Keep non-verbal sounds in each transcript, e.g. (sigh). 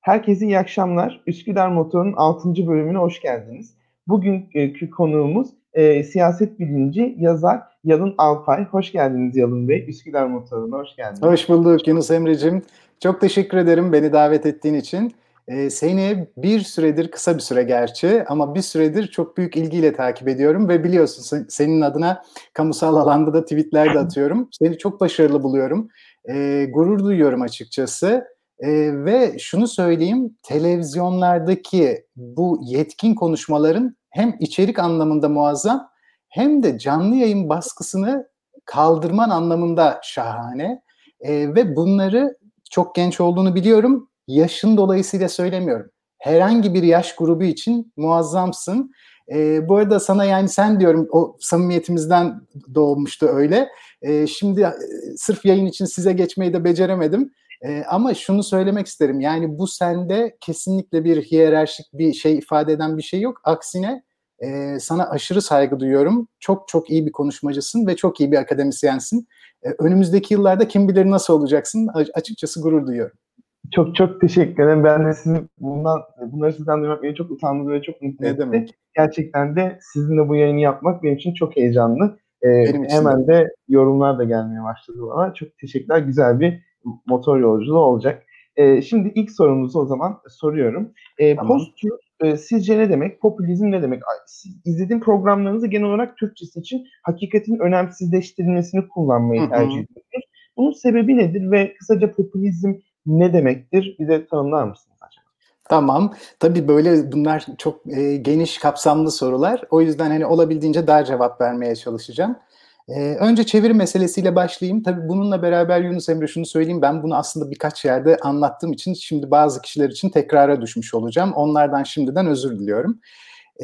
Herkese iyi akşamlar. Üsküdar Motor'un 6. bölümüne hoş geldiniz. Bugünkü konuğumuz e, siyaset bilimci, yazar Yalın Alpay. Hoş geldiniz Yalın Bey. Üsküdar Motor'una hoş geldiniz. Hoş bulduk Yunus Emre'cim. Çok teşekkür ederim beni davet ettiğin için. Ee, seni bir süredir, kısa bir süre gerçi ama bir süredir çok büyük ilgiyle takip ediyorum ve biliyorsun senin adına kamusal alanda da tweetler de atıyorum. Seni çok başarılı buluyorum. Ee, gurur duyuyorum açıkçası. E, ve şunu söyleyeyim, televizyonlardaki bu yetkin konuşmaların hem içerik anlamında muazzam hem de canlı yayın baskısını kaldırman anlamında şahane. E, ve bunları çok genç olduğunu biliyorum. Yaşın dolayısıyla söylemiyorum. Herhangi bir yaş grubu için muazzamsın. E, bu arada sana yani sen diyorum o samimiyetimizden doğmuştu öyle. E, şimdi sırf yayın için size geçmeyi de beceremedim. E, ama şunu söylemek isterim. Yani bu sende kesinlikle bir hiyerarşik bir şey ifade eden bir şey yok. Aksine e, sana aşırı saygı duyuyorum. Çok çok iyi bir konuşmacısın ve çok iyi bir akademisyensin. E, önümüzdeki yıllarda kim bilir nasıl olacaksın açıkçası gurur duyuyorum. Çok çok teşekkür ederim. Ben de sizin bundan bunları sizden duymak beni çok utandı ve çok mutlu ne etti. Demek? Gerçekten de sizinle bu yayını yapmak benim için çok heyecanlı. Ee, hemen de. de yorumlar da gelmeye başladı bana. Çok teşekkürler. Güzel bir motor yolculuğu olacak. E, şimdi ilk sorumuzu o zaman soruyorum. E, tamam. post e, sizce ne demek? Popülizm ne demek? Siz izlediğim programlarınızı genel olarak Türkçesi için hakikatin önemsizleştirilmesini kullanmayı Hı-hı. tercih ediyorsunuz. Bunun sebebi nedir ve kısaca popülizm ne demektir? Bize tanımlar mısınız acaba? Tamam. Tabii böyle bunlar çok e, geniş kapsamlı sorular. O yüzden hani olabildiğince dar cevap vermeye çalışacağım. Ee, önce çeviri meselesiyle başlayayım. Tabii bununla beraber Yunus Emre şunu söyleyeyim. Ben bunu aslında birkaç yerde anlattığım için şimdi bazı kişiler için tekrara düşmüş olacağım. Onlardan şimdiden özür diliyorum.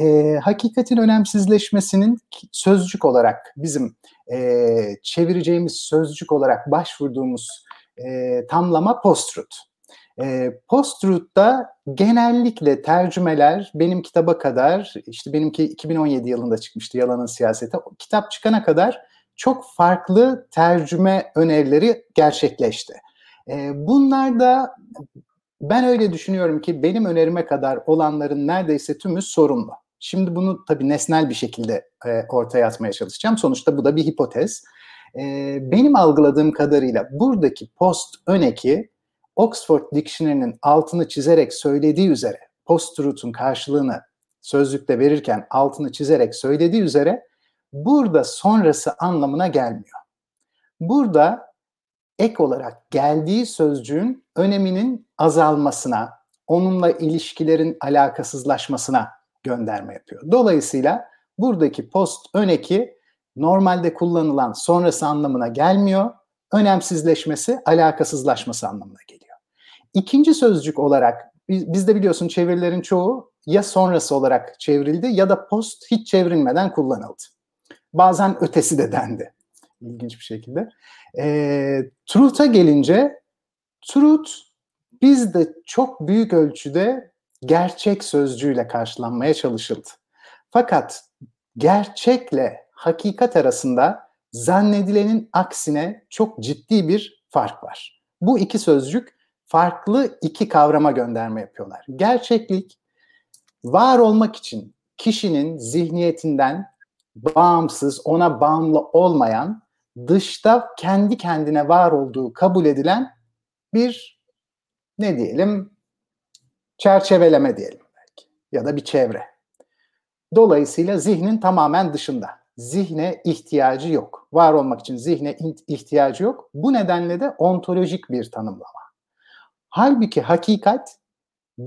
Ee, hakikatin önemsizleşmesinin sözcük olarak bizim e, çevireceğimiz sözcük olarak başvurduğumuz e, tamlama post-truth. E, post-truth'ta genellikle tercümeler benim kitaba kadar, işte benimki 2017 yılında çıkmıştı Yalanın Siyaseti. Kitap çıkana kadar çok farklı tercüme önerileri gerçekleşti. E, bunlar da ben öyle düşünüyorum ki benim önerime kadar olanların neredeyse tümü sorunlu. Şimdi bunu tabii nesnel bir şekilde e, ortaya atmaya çalışacağım. Sonuçta bu da bir hipotez. E, benim algıladığım kadarıyla buradaki post öneki Oxford Dictionary'nin altını çizerek söylediği üzere post-truth'un karşılığını sözlükte verirken altını çizerek söylediği üzere burada sonrası anlamına gelmiyor. Burada ek olarak geldiği sözcüğün öneminin azalmasına, onunla ilişkilerin alakasızlaşmasına gönderme yapıyor. Dolayısıyla buradaki post öneki normalde kullanılan sonrası anlamına gelmiyor. Önemsizleşmesi, alakasızlaşması anlamına geliyor. İkinci sözcük olarak bizde biliyorsun çevirilerin çoğu ya sonrası olarak çevrildi ya da post hiç çevrilmeden kullanıldı. Bazen ötesi de dendi. İlginç bir şekilde. E, truth'a gelince truth bizde çok büyük ölçüde gerçek sözcüğüyle karşılanmaya çalışıldı. Fakat gerçekle hakikat arasında zannedilenin aksine çok ciddi bir fark var. Bu iki sözcük farklı iki kavrama gönderme yapıyorlar. Gerçeklik var olmak için kişinin zihniyetinden bağımsız, ona bağımlı olmayan, dışta kendi kendine var olduğu kabul edilen bir ne diyelim çerçeveleme diyelim belki ya da bir çevre. Dolayısıyla zihnin tamamen dışında. Zihne ihtiyacı yok. Var olmak için zihne ihtiyacı yok. Bu nedenle de ontolojik bir tanımlama. Halbuki hakikat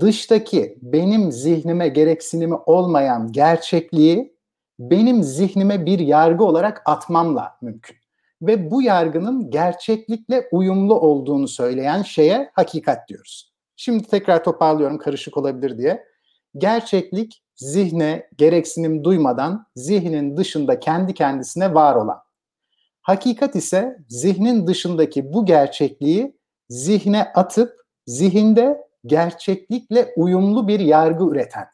dıştaki benim zihnime gereksinimi olmayan gerçekliği benim zihnime bir yargı olarak atmamla mümkün. Ve bu yargının gerçeklikle uyumlu olduğunu söyleyen şeye hakikat diyoruz. Şimdi tekrar toparlıyorum karışık olabilir diye. Gerçeklik zihne gereksinim duymadan zihnin dışında kendi kendisine var olan. Hakikat ise zihnin dışındaki bu gerçekliği zihne atıp zihinde gerçeklikle uyumlu bir yargı üreten.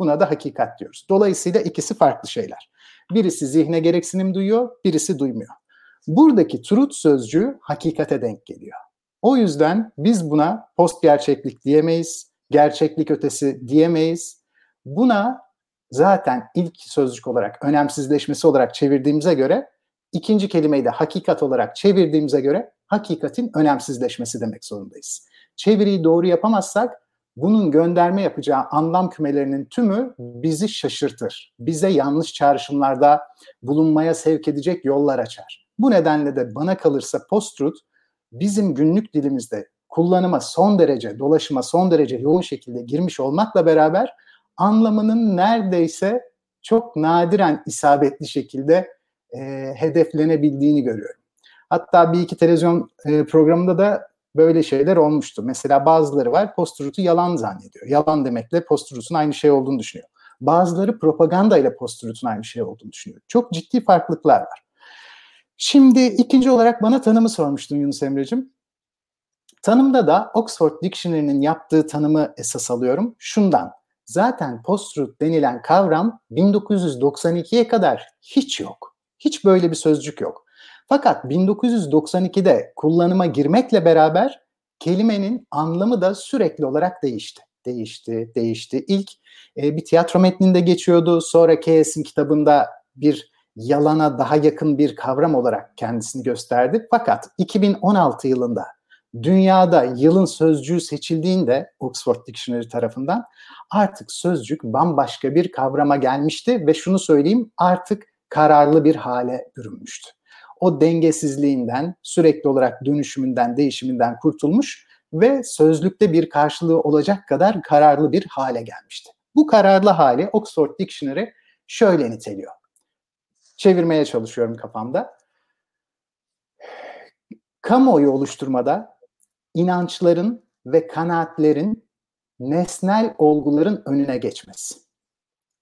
Buna da hakikat diyoruz. Dolayısıyla ikisi farklı şeyler. Birisi zihne gereksinim duyuyor, birisi duymuyor. Buradaki truth sözcüğü hakikate denk geliyor. O yüzden biz buna post gerçeklik diyemeyiz, gerçeklik ötesi diyemeyiz. Buna zaten ilk sözcük olarak önemsizleşmesi olarak çevirdiğimize göre ikinci kelimeyi de hakikat olarak çevirdiğimize göre hakikatin önemsizleşmesi demek zorundayız. Çeviriyi doğru yapamazsak bunun gönderme yapacağı anlam kümelerinin tümü bizi şaşırtır. Bize yanlış çağrışımlarda bulunmaya sevk edecek yollar açar. Bu nedenle de bana kalırsa post-truth bizim günlük dilimizde kullanıma son derece, dolaşıma son derece yoğun şekilde girmiş olmakla beraber anlamının neredeyse çok nadiren isabetli şekilde e, hedeflenebildiğini görüyorum. Hatta bir iki televizyon e, programında da böyle şeyler olmuştu. Mesela bazıları var post yalan zannediyor. Yalan demekle post aynı şey olduğunu düşünüyor. Bazıları propaganda ile post aynı şey olduğunu düşünüyor. Çok ciddi farklılıklar var. Şimdi ikinci olarak bana tanımı sormuştun Yunus Emre'cim. Tanımda da Oxford Dictionary'nin yaptığı tanımı esas alıyorum. Şundan, zaten post-truth denilen kavram 1992'ye kadar hiç yok. Hiç böyle bir sözcük yok. Fakat 1992'de kullanıma girmekle beraber kelimenin anlamı da sürekli olarak değişti. Değişti, değişti. İlk e, bir tiyatro metninde geçiyordu. Sonra Keyes'in kitabında bir yalana daha yakın bir kavram olarak kendisini gösterdi. Fakat 2016 yılında dünyada yılın sözcüğü seçildiğinde Oxford Dictionary tarafından artık sözcük bambaşka bir kavrama gelmişti ve şunu söyleyeyim artık kararlı bir hale bürünmüştü. O dengesizliğinden, sürekli olarak dönüşümünden, değişiminden kurtulmuş ve sözlükte bir karşılığı olacak kadar kararlı bir hale gelmişti. Bu kararlı hali Oxford Dictionary şöyle niteliyor. Çevirmeye çalışıyorum kafamda. Kamuoyu oluşturmada inançların ve kanaatlerin nesnel olguların önüne geçmesi.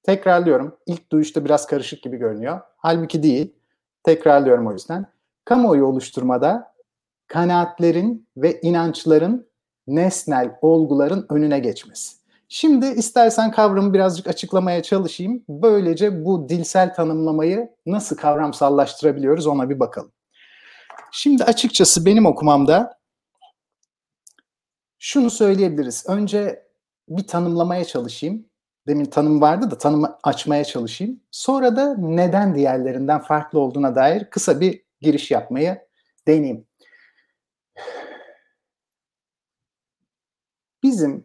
Tekrarlıyorum. İlk duyuşta biraz karışık gibi görünüyor. Halbuki değil. Tekrarlıyorum o yüzden. Kamuoyu oluşturmada kanaatlerin ve inançların nesnel olguların önüne geçmesi. Şimdi istersen kavramı birazcık açıklamaya çalışayım. Böylece bu dilsel tanımlamayı nasıl kavramsallaştırabiliyoruz ona bir bakalım. Şimdi açıkçası benim okumamda şunu söyleyebiliriz. Önce bir tanımlamaya çalışayım. Demin tanım vardı da tanımı açmaya çalışayım. Sonra da neden diğerlerinden farklı olduğuna dair kısa bir giriş yapmaya deneyeyim. Bizim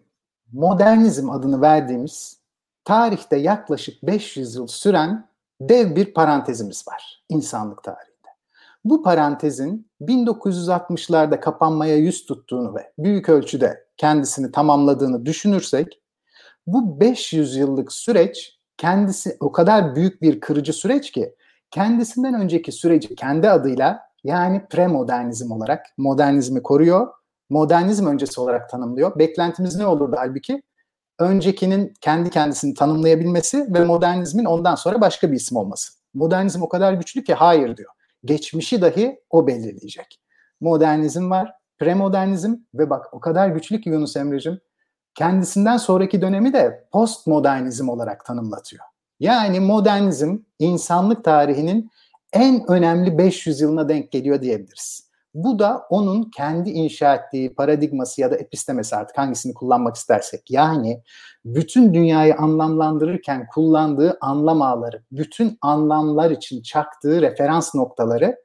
modernizm adını verdiğimiz tarihte yaklaşık 500 yıl süren dev bir parantezimiz var insanlık tarihinde. Bu parantezin 1960'larda kapanmaya yüz tuttuğunu ve büyük ölçüde kendisini tamamladığını düşünürsek bu 500 yıllık süreç kendisi o kadar büyük bir kırıcı süreç ki kendisinden önceki süreci kendi adıyla yani premodernizm olarak modernizmi koruyor. Modernizm öncesi olarak tanımlıyor. Beklentimiz ne olurdu halbuki? Öncekinin kendi kendisini tanımlayabilmesi ve modernizmin ondan sonra başka bir isim olması. Modernizm o kadar güçlü ki hayır diyor. Geçmişi dahi o belirleyecek. Modernizm var, premodernizm ve bak o kadar güçlü ki Yunus Emre'cim kendisinden sonraki dönemi de postmodernizm olarak tanımlatıyor. Yani modernizm insanlık tarihinin en önemli 500 yılına denk geliyor diyebiliriz. Bu da onun kendi inşa ettiği paradigması ya da epistemesi artık hangisini kullanmak istersek. Yani bütün dünyayı anlamlandırırken kullandığı anlam ağları, bütün anlamlar için çaktığı referans noktaları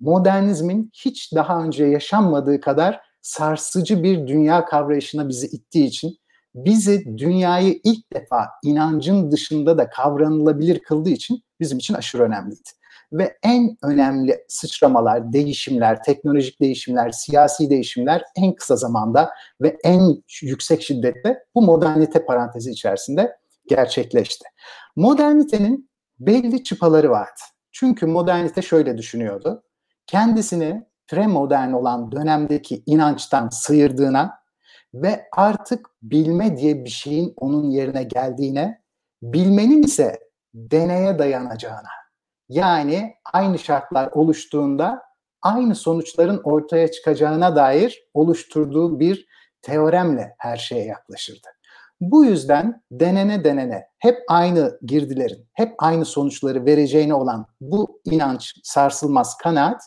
modernizmin hiç daha önce yaşanmadığı kadar sarsıcı bir dünya kavrayışına bizi ittiği için bizi dünyayı ilk defa inancın dışında da kavranılabilir kıldığı için bizim için aşırı önemliydi. Ve en önemli sıçramalar, değişimler, teknolojik değişimler, siyasi değişimler en kısa zamanda ve en yüksek şiddette bu modernite parantezi içerisinde gerçekleşti. Modernitenin belli çıpaları vardı. Çünkü modernite şöyle düşünüyordu. Kendisini premodern olan dönemdeki inançtan sıyırdığına ve artık bilme diye bir şeyin onun yerine geldiğine, bilmenin ise deneye dayanacağına. Yani aynı şartlar oluştuğunda aynı sonuçların ortaya çıkacağına dair oluşturduğu bir teoremle her şeye yaklaşırdı. Bu yüzden denene denene hep aynı girdilerin, hep aynı sonuçları vereceğine olan bu inanç, sarsılmaz kanaat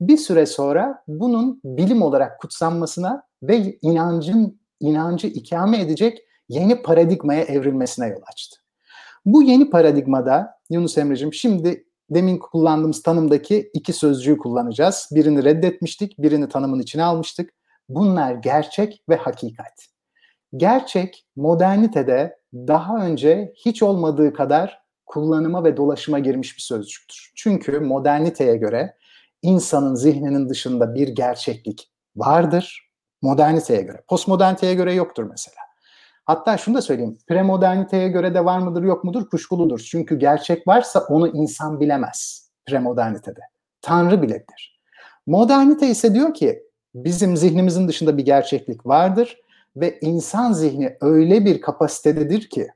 bir süre sonra bunun bilim olarak kutsanmasına ve inancın inancı ikame edecek yeni paradigmaya evrilmesine yol açtı. Bu yeni paradigmada Yunus Emre'cim şimdi demin kullandığımız tanımdaki iki sözcüğü kullanacağız. Birini reddetmiştik, birini tanımın içine almıştık. Bunlar gerçek ve hakikat. Gerçek modernitede daha önce hiç olmadığı kadar kullanıma ve dolaşıma girmiş bir sözcüktür. Çünkü moderniteye göre insanın zihninin dışında bir gerçeklik vardır. Moderniteye göre. Postmoderniteye göre yoktur mesela. Hatta şunu da söyleyeyim. Premoderniteye göre de var mıdır yok mudur kuşkuludur. Çünkü gerçek varsa onu insan bilemez premodernitede. Tanrı bilebilir. Modernite ise diyor ki bizim zihnimizin dışında bir gerçeklik vardır ve insan zihni öyle bir kapasitededir ki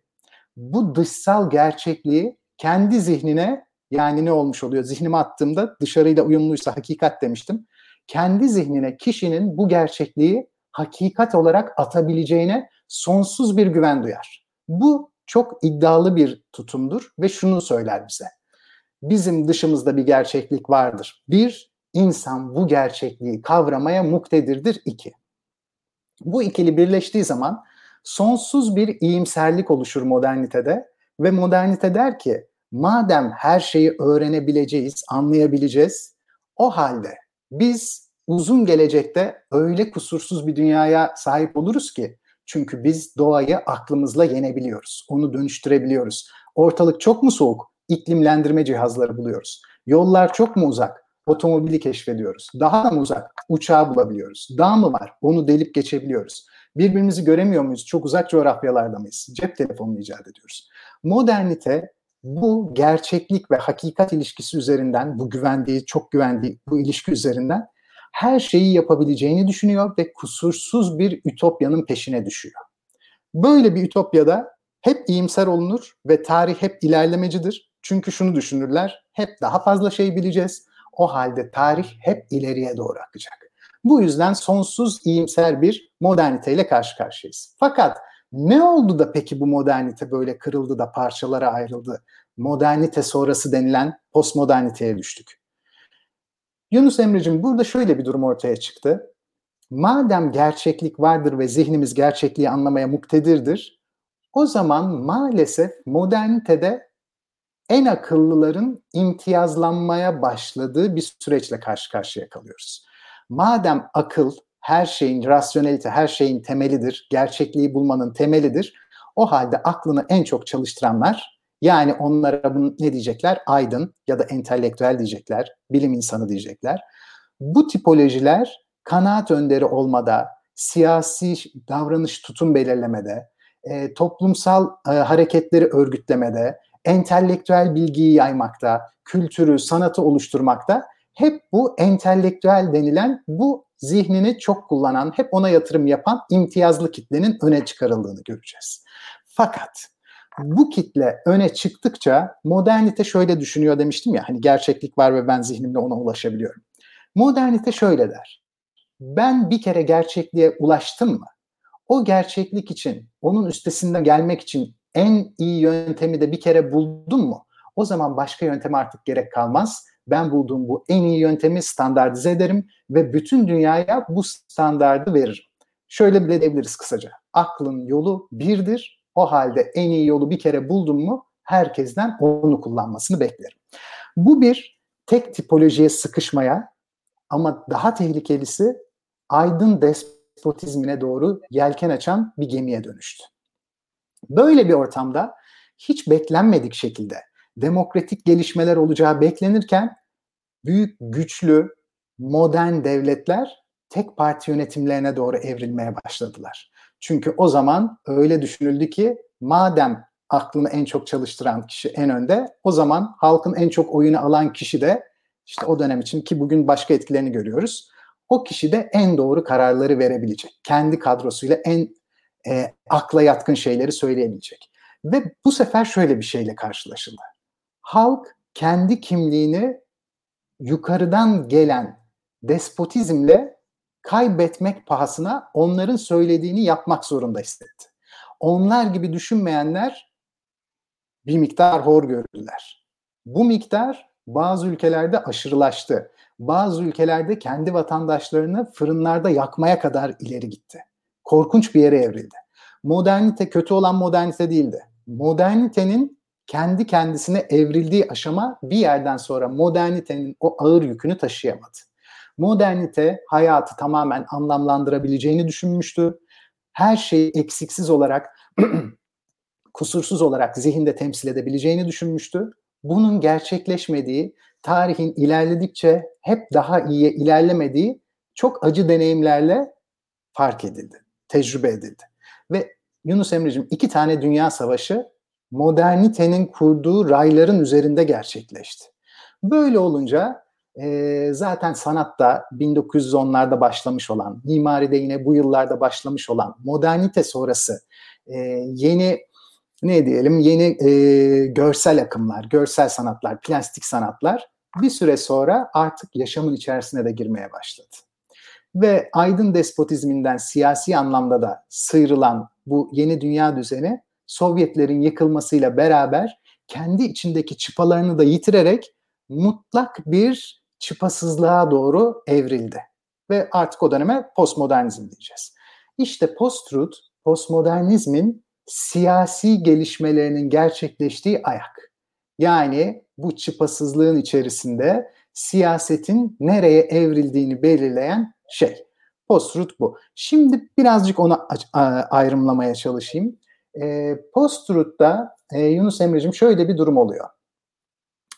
bu dışsal gerçekliği kendi zihnine yani ne olmuş oluyor? Zihnime attığımda dışarıyla uyumluysa hakikat demiştim. Kendi zihnine kişinin bu gerçekliği hakikat olarak atabileceğine sonsuz bir güven duyar. Bu çok iddialı bir tutumdur ve şunu söyler bize. Bizim dışımızda bir gerçeklik vardır. Bir, insan bu gerçekliği kavramaya muktedirdir. İki, bu ikili birleştiği zaman sonsuz bir iyimserlik oluşur modernitede ve modernite der ki madem her şeyi öğrenebileceğiz, anlayabileceğiz o halde biz uzun gelecekte öyle kusursuz bir dünyaya sahip oluruz ki çünkü biz doğayı aklımızla yenebiliyoruz. Onu dönüştürebiliyoruz. Ortalık çok mu soğuk? İklimlendirme cihazları buluyoruz. Yollar çok mu uzak? Otomobili keşfediyoruz. Daha da mı uzak? Uçağı bulabiliyoruz. Dağ mı var? Onu delip geçebiliyoruz. Birbirimizi göremiyor muyuz? Çok uzak coğrafyalarda mıyız? Cep telefonunu icat ediyoruz. Modernite bu gerçeklik ve hakikat ilişkisi üzerinden, bu güvendiği, çok güvendiği bu ilişki üzerinden her şeyi yapabileceğini düşünüyor ve kusursuz bir ütopyanın peşine düşüyor. Böyle bir ütopyada hep iyimser olunur ve tarih hep ilerlemecidir. Çünkü şunu düşünürler, hep daha fazla şey bileceğiz. O halde tarih hep ileriye doğru akacak. Bu yüzden sonsuz iyimser bir moderniteyle karşı karşıyayız. Fakat ne oldu da peki bu modernite böyle kırıldı da parçalara ayrıldı? Modernite sonrası denilen postmoderniteye düştük. Yunus Emre'cim burada şöyle bir durum ortaya çıktı. Madem gerçeklik vardır ve zihnimiz gerçekliği anlamaya muktedirdir, o zaman maalesef modernitede en akıllıların imtiyazlanmaya başladığı bir süreçle karşı karşıya kalıyoruz. Madem akıl her şeyin, rasyonelite her şeyin temelidir, gerçekliği bulmanın temelidir, o halde aklını en çok çalıştıranlar yani onlara bunu ne diyecekler? Aydın ya da entelektüel diyecekler, bilim insanı diyecekler. Bu tipolojiler kanaat önderi olmada, siyasi davranış tutum belirlemede, e, toplumsal e, hareketleri örgütlemede, entelektüel bilgiyi yaymakta, kültürü, sanatı oluşturmakta hep bu entelektüel denilen bu zihnini çok kullanan, hep ona yatırım yapan imtiyazlı kitlenin öne çıkarıldığını göreceğiz. Fakat bu kitle öne çıktıkça modernite şöyle düşünüyor demiştim ya hani gerçeklik var ve ben zihnimle ona ulaşabiliyorum. Modernite şöyle der. Ben bir kere gerçekliğe ulaştım mı? O gerçeklik için, onun üstesinden gelmek için en iyi yöntemi de bir kere buldum mu? O zaman başka yöntem artık gerek kalmaz. Ben bulduğum bu en iyi yöntemi standartize ederim ve bütün dünyaya bu standardı veririm. Şöyle bile diyebiliriz kısaca. Aklın yolu birdir o halde en iyi yolu bir kere buldum mu herkesten onu kullanmasını beklerim. Bu bir tek tipolojiye sıkışmaya ama daha tehlikelisi aydın despotizmine doğru yelken açan bir gemiye dönüştü. Böyle bir ortamda hiç beklenmedik şekilde demokratik gelişmeler olacağı beklenirken büyük, güçlü, modern devletler tek parti yönetimlerine doğru evrilmeye başladılar. Çünkü o zaman öyle düşünüldü ki madem aklını en çok çalıştıran kişi en önde, o zaman halkın en çok oyunu alan kişi de işte o dönem için ki bugün başka etkilerini görüyoruz. O kişi de en doğru kararları verebilecek. Kendi kadrosuyla en e, akla yatkın şeyleri söyleyebilecek. Ve bu sefer şöyle bir şeyle karşılaşıldı. Halk kendi kimliğini yukarıdan gelen despotizmle kaybetmek pahasına onların söylediğini yapmak zorunda hissetti. Onlar gibi düşünmeyenler bir miktar hor gördüler. Bu miktar bazı ülkelerde aşırılaştı. Bazı ülkelerde kendi vatandaşlarını fırınlarda yakmaya kadar ileri gitti. korkunç bir yere evrildi. Modernite kötü olan modernite değildi. Modernitenin kendi kendisine evrildiği aşama bir yerden sonra modernitenin o ağır yükünü taşıyamadı. Modernite hayatı tamamen anlamlandırabileceğini düşünmüştü. Her şeyi eksiksiz olarak, (clears throat) kusursuz olarak zihinde temsil edebileceğini düşünmüştü. Bunun gerçekleşmediği, tarihin ilerledikçe hep daha iyiye ilerlemediği çok acı deneyimlerle fark edildi, tecrübe edildi. Ve Yunus Emre'cim iki tane dünya savaşı modernitenin kurduğu rayların üzerinde gerçekleşti. Böyle olunca e, zaten sanatta 1910'larda başlamış olan, mimaride yine bu yıllarda başlamış olan modernite sonrası e, yeni ne diyelim yeni e, görsel akımlar, görsel sanatlar, plastik sanatlar bir süre sonra artık yaşamın içerisine de girmeye başladı. Ve aydın despotizminden siyasi anlamda da sıyrılan bu yeni dünya düzeni Sovyetlerin yıkılmasıyla beraber kendi içindeki çıpalarını da yitirerek mutlak bir çıpasızlığa doğru evrildi. Ve artık o döneme postmodernizm diyeceğiz. İşte post-truth, postmodernizmin siyasi gelişmelerinin gerçekleştiği ayak. Yani bu çıpasızlığın içerisinde siyasetin nereye evrildiğini belirleyen şey. Post-truth bu. Şimdi birazcık onu ayrımlamaya çalışayım. E, Post-truth'ta e, Yunus Emre'cim şöyle bir durum oluyor.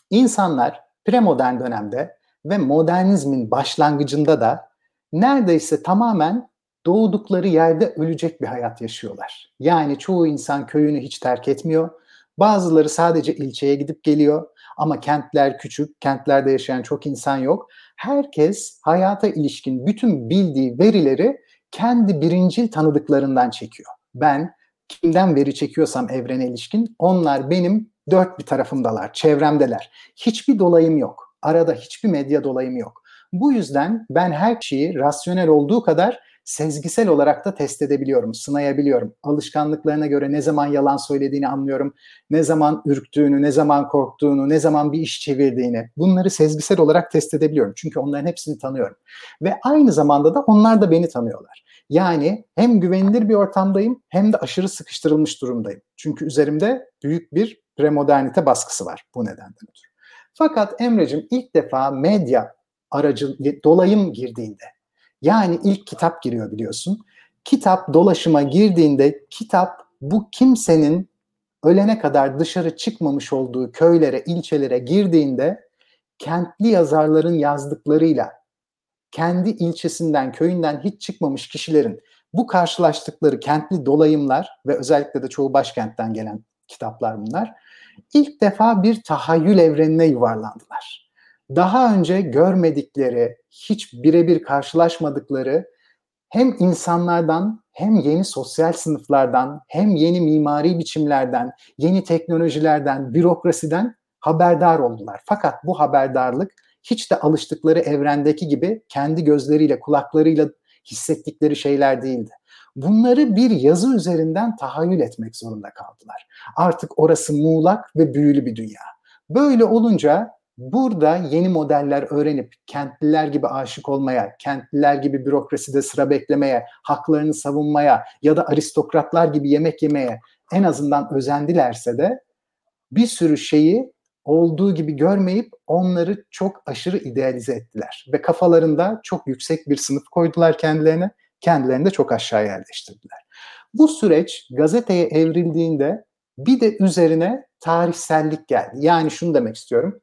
İnsanlar premodern dönemde ve modernizmin başlangıcında da neredeyse tamamen doğdukları yerde ölecek bir hayat yaşıyorlar. Yani çoğu insan köyünü hiç terk etmiyor. Bazıları sadece ilçeye gidip geliyor ama kentler küçük, kentlerde yaşayan çok insan yok. Herkes hayata ilişkin bütün bildiği verileri kendi birincil tanıdıklarından çekiyor. Ben kimden veri çekiyorsam evrene ilişkin onlar benim dört bir tarafımdalar, çevremdeler. Hiçbir dolayım yok. Arada hiçbir medya dolayım yok. Bu yüzden ben her şeyi rasyonel olduğu kadar sezgisel olarak da test edebiliyorum, sınayabiliyorum. Alışkanlıklarına göre ne zaman yalan söylediğini anlıyorum, ne zaman ürktüğünü, ne zaman korktuğunu, ne zaman bir iş çevirdiğini. Bunları sezgisel olarak test edebiliyorum. Çünkü onların hepsini tanıyorum. Ve aynı zamanda da onlar da beni tanıyorlar. Yani hem güvenilir bir ortamdayım hem de aşırı sıkıştırılmış durumdayım. Çünkü üzerimde büyük bir premodernite baskısı var bu nedenden ötürü. Fakat Emre'cim ilk defa medya aracı dolayım girdiğinde yani ilk kitap giriyor biliyorsun. Kitap dolaşıma girdiğinde kitap bu kimsenin ölene kadar dışarı çıkmamış olduğu köylere, ilçelere girdiğinde kentli yazarların yazdıklarıyla kendi ilçesinden, köyünden hiç çıkmamış kişilerin bu karşılaştıkları kentli dolayımlar ve özellikle de çoğu başkentten gelen kitaplar bunlar. ilk defa bir tahayyül evrenine yuvarlandılar daha önce görmedikleri, hiç birebir karşılaşmadıkları hem insanlardan hem yeni sosyal sınıflardan hem yeni mimari biçimlerden, yeni teknolojilerden, bürokrasiden haberdar oldular. Fakat bu haberdarlık hiç de alıştıkları evrendeki gibi kendi gözleriyle, kulaklarıyla hissettikleri şeyler değildi. Bunları bir yazı üzerinden tahayyül etmek zorunda kaldılar. Artık orası muğlak ve büyülü bir dünya. Böyle olunca Burada yeni modeller öğrenip kentliler gibi aşık olmaya, kentliler gibi bürokraside sıra beklemeye, haklarını savunmaya ya da aristokratlar gibi yemek yemeye en azından özendilerse de bir sürü şeyi olduğu gibi görmeyip onları çok aşırı idealize ettiler ve kafalarında çok yüksek bir sınıf koydular kendilerine, kendilerini de çok aşağı yerleştirdiler. Bu süreç gazeteye evrildiğinde bir de üzerine tarihsellik geldi. Yani şunu demek istiyorum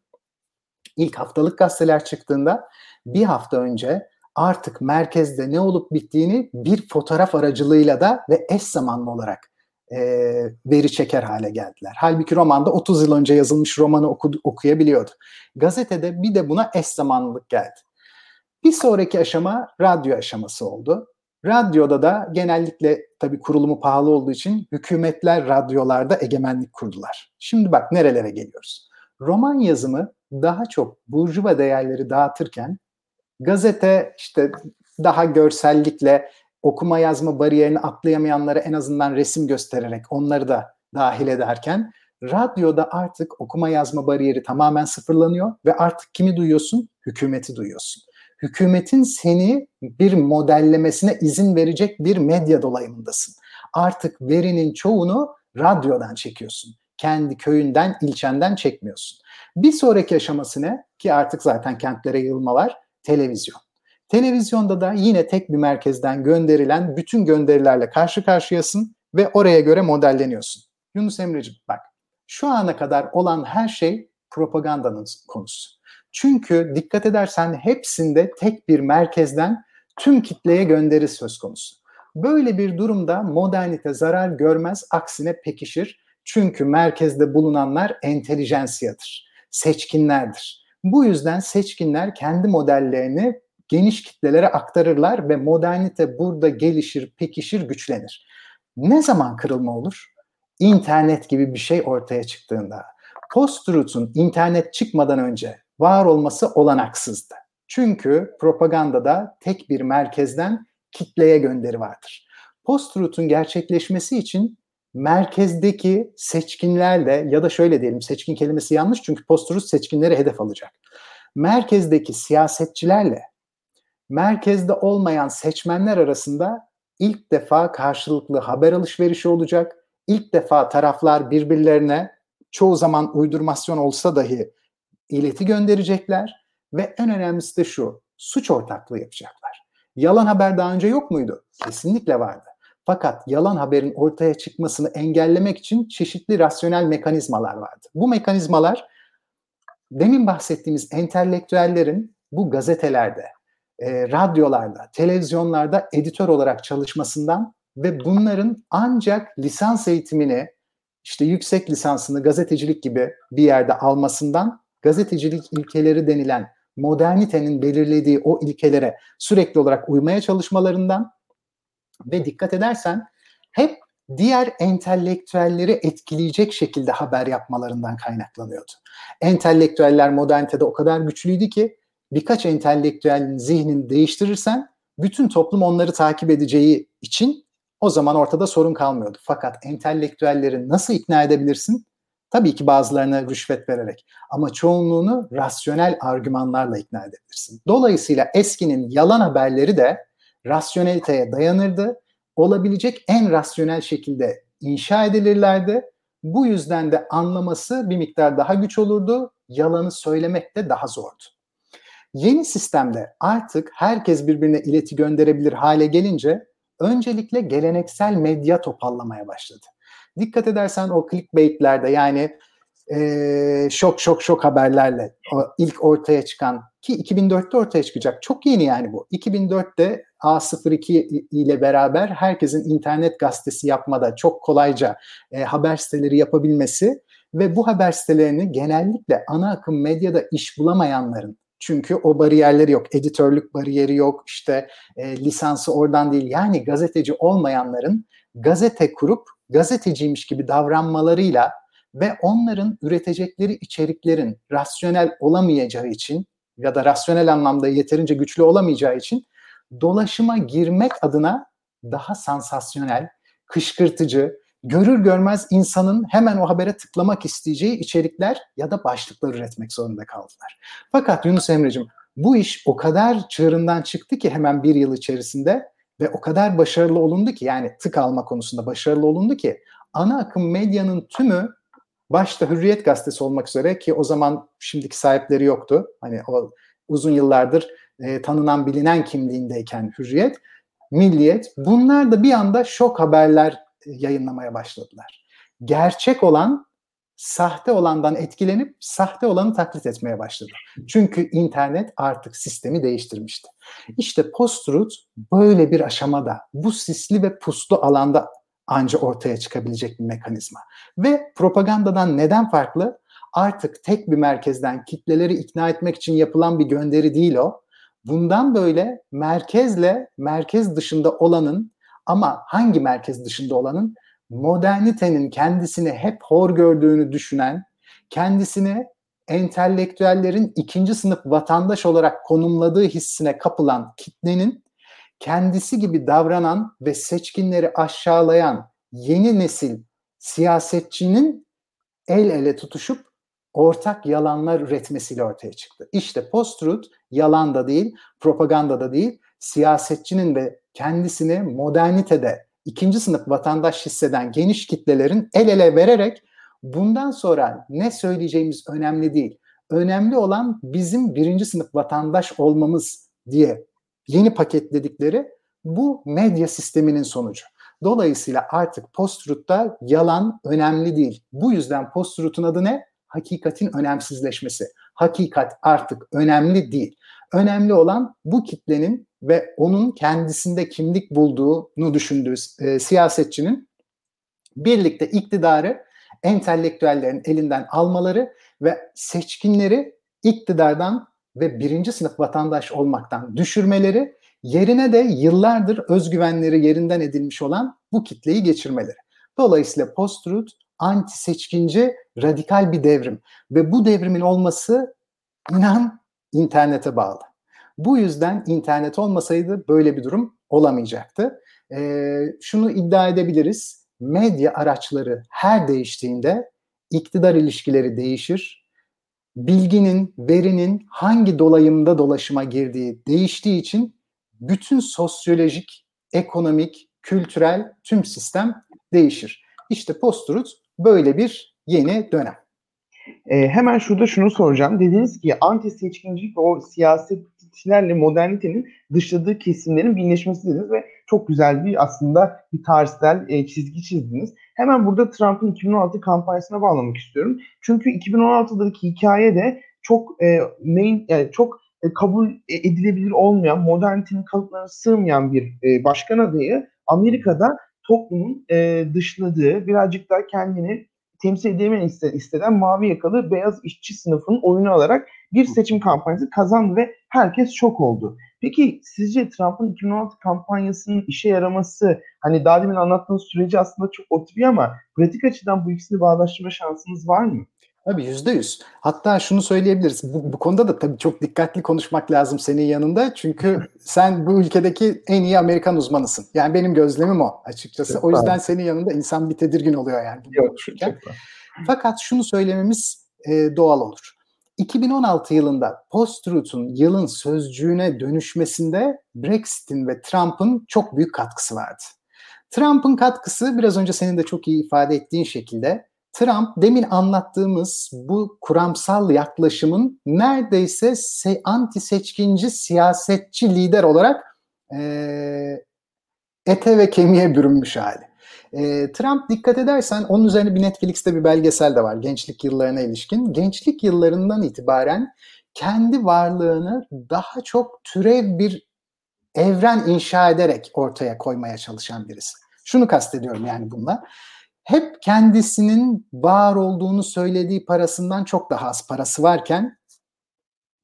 ilk haftalık gazeteler çıktığında bir hafta önce artık merkezde ne olup bittiğini bir fotoğraf aracılığıyla da ve eş zamanlı olarak e, veri çeker hale geldiler. Halbuki romanda 30 yıl önce yazılmış romanı oku, okuyabiliyordu. Gazetede bir de buna eş zamanlılık geldi. Bir sonraki aşama radyo aşaması oldu. Radyoda da genellikle tabii kurulumu pahalı olduğu için hükümetler radyolarda egemenlik kurdular. Şimdi bak nerelere geliyoruz. Roman yazımı daha çok burjuva değerleri dağıtırken gazete işte daha görsellikle okuma yazma bariyerini atlayamayanlara en azından resim göstererek onları da dahil ederken radyoda artık okuma yazma bariyeri tamamen sıfırlanıyor ve artık kimi duyuyorsun? Hükümeti duyuyorsun. hükümetin seni bir modellemesine izin verecek bir medya dolayımındasın. Artık verinin çoğunu radyodan çekiyorsun. Kendi köyünden, ilçenden çekmiyorsun. Bir sonraki aşaması ne? Ki artık zaten kentlere yığılma var. Televizyon. Televizyonda da yine tek bir merkezden gönderilen bütün gönderilerle karşı karşıyasın ve oraya göre modelleniyorsun. Yunus Emre'ciğim bak şu ana kadar olan her şey propagandanın konusu. Çünkü dikkat edersen hepsinde tek bir merkezden tüm kitleye gönderi söz konusu. Böyle bir durumda modernite zarar görmez, aksine pekişir. Çünkü merkezde bulunanlar entelijensiyadır, seçkinlerdir. Bu yüzden seçkinler kendi modellerini geniş kitlelere aktarırlar ve modernite burada gelişir, pekişir, güçlenir. Ne zaman kırılma olur? İnternet gibi bir şey ortaya çıktığında. Post-truth'un internet çıkmadan önce var olması olanaksızdı. Çünkü propagandada tek bir merkezden kitleye gönderi vardır. Post-truth'un gerçekleşmesi için merkezdeki seçkinlerle ya da şöyle diyelim seçkin kelimesi yanlış çünkü post-truth seçkinleri hedef alacak. Merkezdeki siyasetçilerle merkezde olmayan seçmenler arasında ilk defa karşılıklı haber alışverişi olacak. İlk defa taraflar birbirlerine çoğu zaman uydurmasyon olsa dahi ileti gönderecekler ve en önemlisi de şu, suç ortaklığı yapacaklar. Yalan haber daha önce yok muydu? Kesinlikle vardı. Fakat yalan haberin ortaya çıkmasını engellemek için çeşitli rasyonel mekanizmalar vardı. Bu mekanizmalar demin bahsettiğimiz entelektüellerin bu gazetelerde, e, radyolarda, televizyonlarda editör olarak çalışmasından ve bunların ancak lisans eğitimini, işte yüksek lisansını gazetecilik gibi bir yerde almasından gazetecilik ilkeleri denilen modernitenin belirlediği o ilkelere sürekli olarak uymaya çalışmalarından ve dikkat edersen hep diğer entelektüelleri etkileyecek şekilde haber yapmalarından kaynaklanıyordu. Entelektüeller modernitede o kadar güçlüydü ki birkaç entelektüelin zihnini değiştirirsen bütün toplum onları takip edeceği için o zaman ortada sorun kalmıyordu. Fakat entelektüelleri nasıl ikna edebilirsin? Tabii ki bazılarına rüşvet vererek ama çoğunluğunu rasyonel argümanlarla ikna edebilirsin. Dolayısıyla eskinin yalan haberleri de rasyoneliteye dayanırdı. Olabilecek en rasyonel şekilde inşa edilirlerdi. Bu yüzden de anlaması bir miktar daha güç olurdu. Yalanı söylemek de daha zordu. Yeni sistemde artık herkes birbirine ileti gönderebilir hale gelince öncelikle geleneksel medya topallamaya başladı. Dikkat edersen o clickbait'lerde yani e, şok şok şok haberlerle o ilk ortaya çıkan ki 2004'te ortaya çıkacak. Çok yeni yani bu. 2004'te A02 ile beraber herkesin internet gazetesi yapmada çok kolayca e, haber siteleri yapabilmesi ve bu haber sitelerini genellikle ana akım medyada iş bulamayanların çünkü o bariyerleri yok. Editörlük bariyeri yok. İşte e, lisansı oradan değil. Yani gazeteci olmayanların gazete kurup gazeteciymiş gibi davranmalarıyla ve onların üretecekleri içeriklerin rasyonel olamayacağı için ya da rasyonel anlamda yeterince güçlü olamayacağı için dolaşıma girmek adına daha sansasyonel, kışkırtıcı, görür görmez insanın hemen o habere tıklamak isteyeceği içerikler ya da başlıklar üretmek zorunda kaldılar. Fakat Yunus Emre'cim bu iş o kadar çığırından çıktı ki hemen bir yıl içerisinde ve o kadar başarılı olundu ki yani tık alma konusunda başarılı olundu ki ana akım medyanın tümü başta Hürriyet gazetesi olmak üzere ki o zaman şimdiki sahipleri yoktu. Hani o uzun yıllardır e, tanınan bilinen kimliğindeyken Hürriyet, Milliyet bunlar da bir anda şok haberler yayınlamaya başladılar. Gerçek olan sahte olandan etkilenip sahte olanı taklit etmeye başladı. Çünkü internet artık sistemi değiştirmişti. İşte post-truth böyle bir aşamada bu sisli ve puslu alanda anca ortaya çıkabilecek bir mekanizma. Ve propagandadan neden farklı? Artık tek bir merkezden kitleleri ikna etmek için yapılan bir gönderi değil o. Bundan böyle merkezle merkez dışında olanın ama hangi merkez dışında olanın modernitenin kendisini hep hor gördüğünü düşünen, kendisini entelektüellerin ikinci sınıf vatandaş olarak konumladığı hissine kapılan kitlenin kendisi gibi davranan ve seçkinleri aşağılayan yeni nesil siyasetçinin el ele tutuşup ortak yalanlar üretmesiyle ortaya çıktı. İşte post-truth yalan da değil, propaganda da değil, siyasetçinin ve kendisini modernitede ikinci sınıf vatandaş hisseden geniş kitlelerin el ele vererek bundan sonra ne söyleyeceğimiz önemli değil. Önemli olan bizim birinci sınıf vatandaş olmamız diye yeni paketledikleri bu medya sisteminin sonucu. Dolayısıyla artık post-truth'ta yalan önemli değil. Bu yüzden post-truth'un adı ne? Hakikatin önemsizleşmesi. Hakikat artık önemli değil. Önemli olan bu kitlenin ve onun kendisinde kimlik bulduğunu düşündüğü e, siyasetçinin birlikte iktidarı entelektüellerin elinden almaları ve seçkinleri iktidardan ve birinci sınıf vatandaş olmaktan düşürmeleri, yerine de yıllardır özgüvenleri yerinden edilmiş olan bu kitleyi geçirmeleri. Dolayısıyla post-truth anti seçkinci radikal bir devrim ve bu devrimin olması inan internete bağlı. Bu yüzden internet olmasaydı böyle bir durum olamayacaktı. Ee, şunu iddia edebiliriz. Medya araçları her değiştiğinde iktidar ilişkileri değişir. Bilginin, verinin hangi dolayımda dolaşıma girdiği değiştiği için bütün sosyolojik, ekonomik, kültürel tüm sistem değişir. İşte post-truth böyle bir yeni dönem. E, hemen şurada şunu soracağım. Dediniz ki anti seçkincilik ve o siyasetçilerle modernitenin dışladığı kesimlerin birleşmesi dediniz ve çok güzel bir aslında bir tarihsel e, çizgi çizdiniz. Hemen burada Trump'ın 2016 kampanyasına bağlamak istiyorum. Çünkü 2016'daki hikaye de çok e, main yani çok e, kabul edilebilir olmayan, modernitenin kalıplarına sığmayan bir e, başkan adayı Amerika'da toplumun e, dışladığı, birazcık daha kendini temsil edemeyen isteden mavi yakalı beyaz işçi sınıfının oyunu alarak bir seçim kampanyası kazandı ve herkes şok oldu. Peki sizce Trump'ın 2016 kampanyasının işe yaraması hani daha demin anlattığınız süreci aslında çok oturuyor ama pratik açıdan bu ikisini bağdaştırma şansınız var mı? Tabii yüzde yüz. Hatta şunu söyleyebiliriz. Bu, bu konuda da tabii çok dikkatli konuşmak lazım senin yanında. Çünkü (laughs) sen bu ülkedeki en iyi Amerikan uzmanısın. Yani benim gözlemim o açıkçası. Çok o yüzden abi. senin yanında insan bir tedirgin oluyor yani. Yok. Fakat şunu söylememiz e, doğal olur. 2016 yılında post-truth'un yılın sözcüğüne dönüşmesinde Brexit'in ve Trump'ın çok büyük katkısı vardı. Trump'ın katkısı biraz önce senin de çok iyi ifade ettiğin şekilde Trump demin anlattığımız bu kuramsal yaklaşımın neredeyse se- anti seçkinci siyasetçi lider olarak e, ete ve kemiğe bürünmüş hali. E, Trump dikkat edersen onun üzerine bir Netflix'te bir belgesel de var gençlik yıllarına ilişkin. Gençlik yıllarından itibaren kendi varlığını daha çok türev bir evren inşa ederek ortaya koymaya çalışan birisi. Şunu kastediyorum yani bununla hep kendisinin var olduğunu söylediği parasından çok daha az parası varken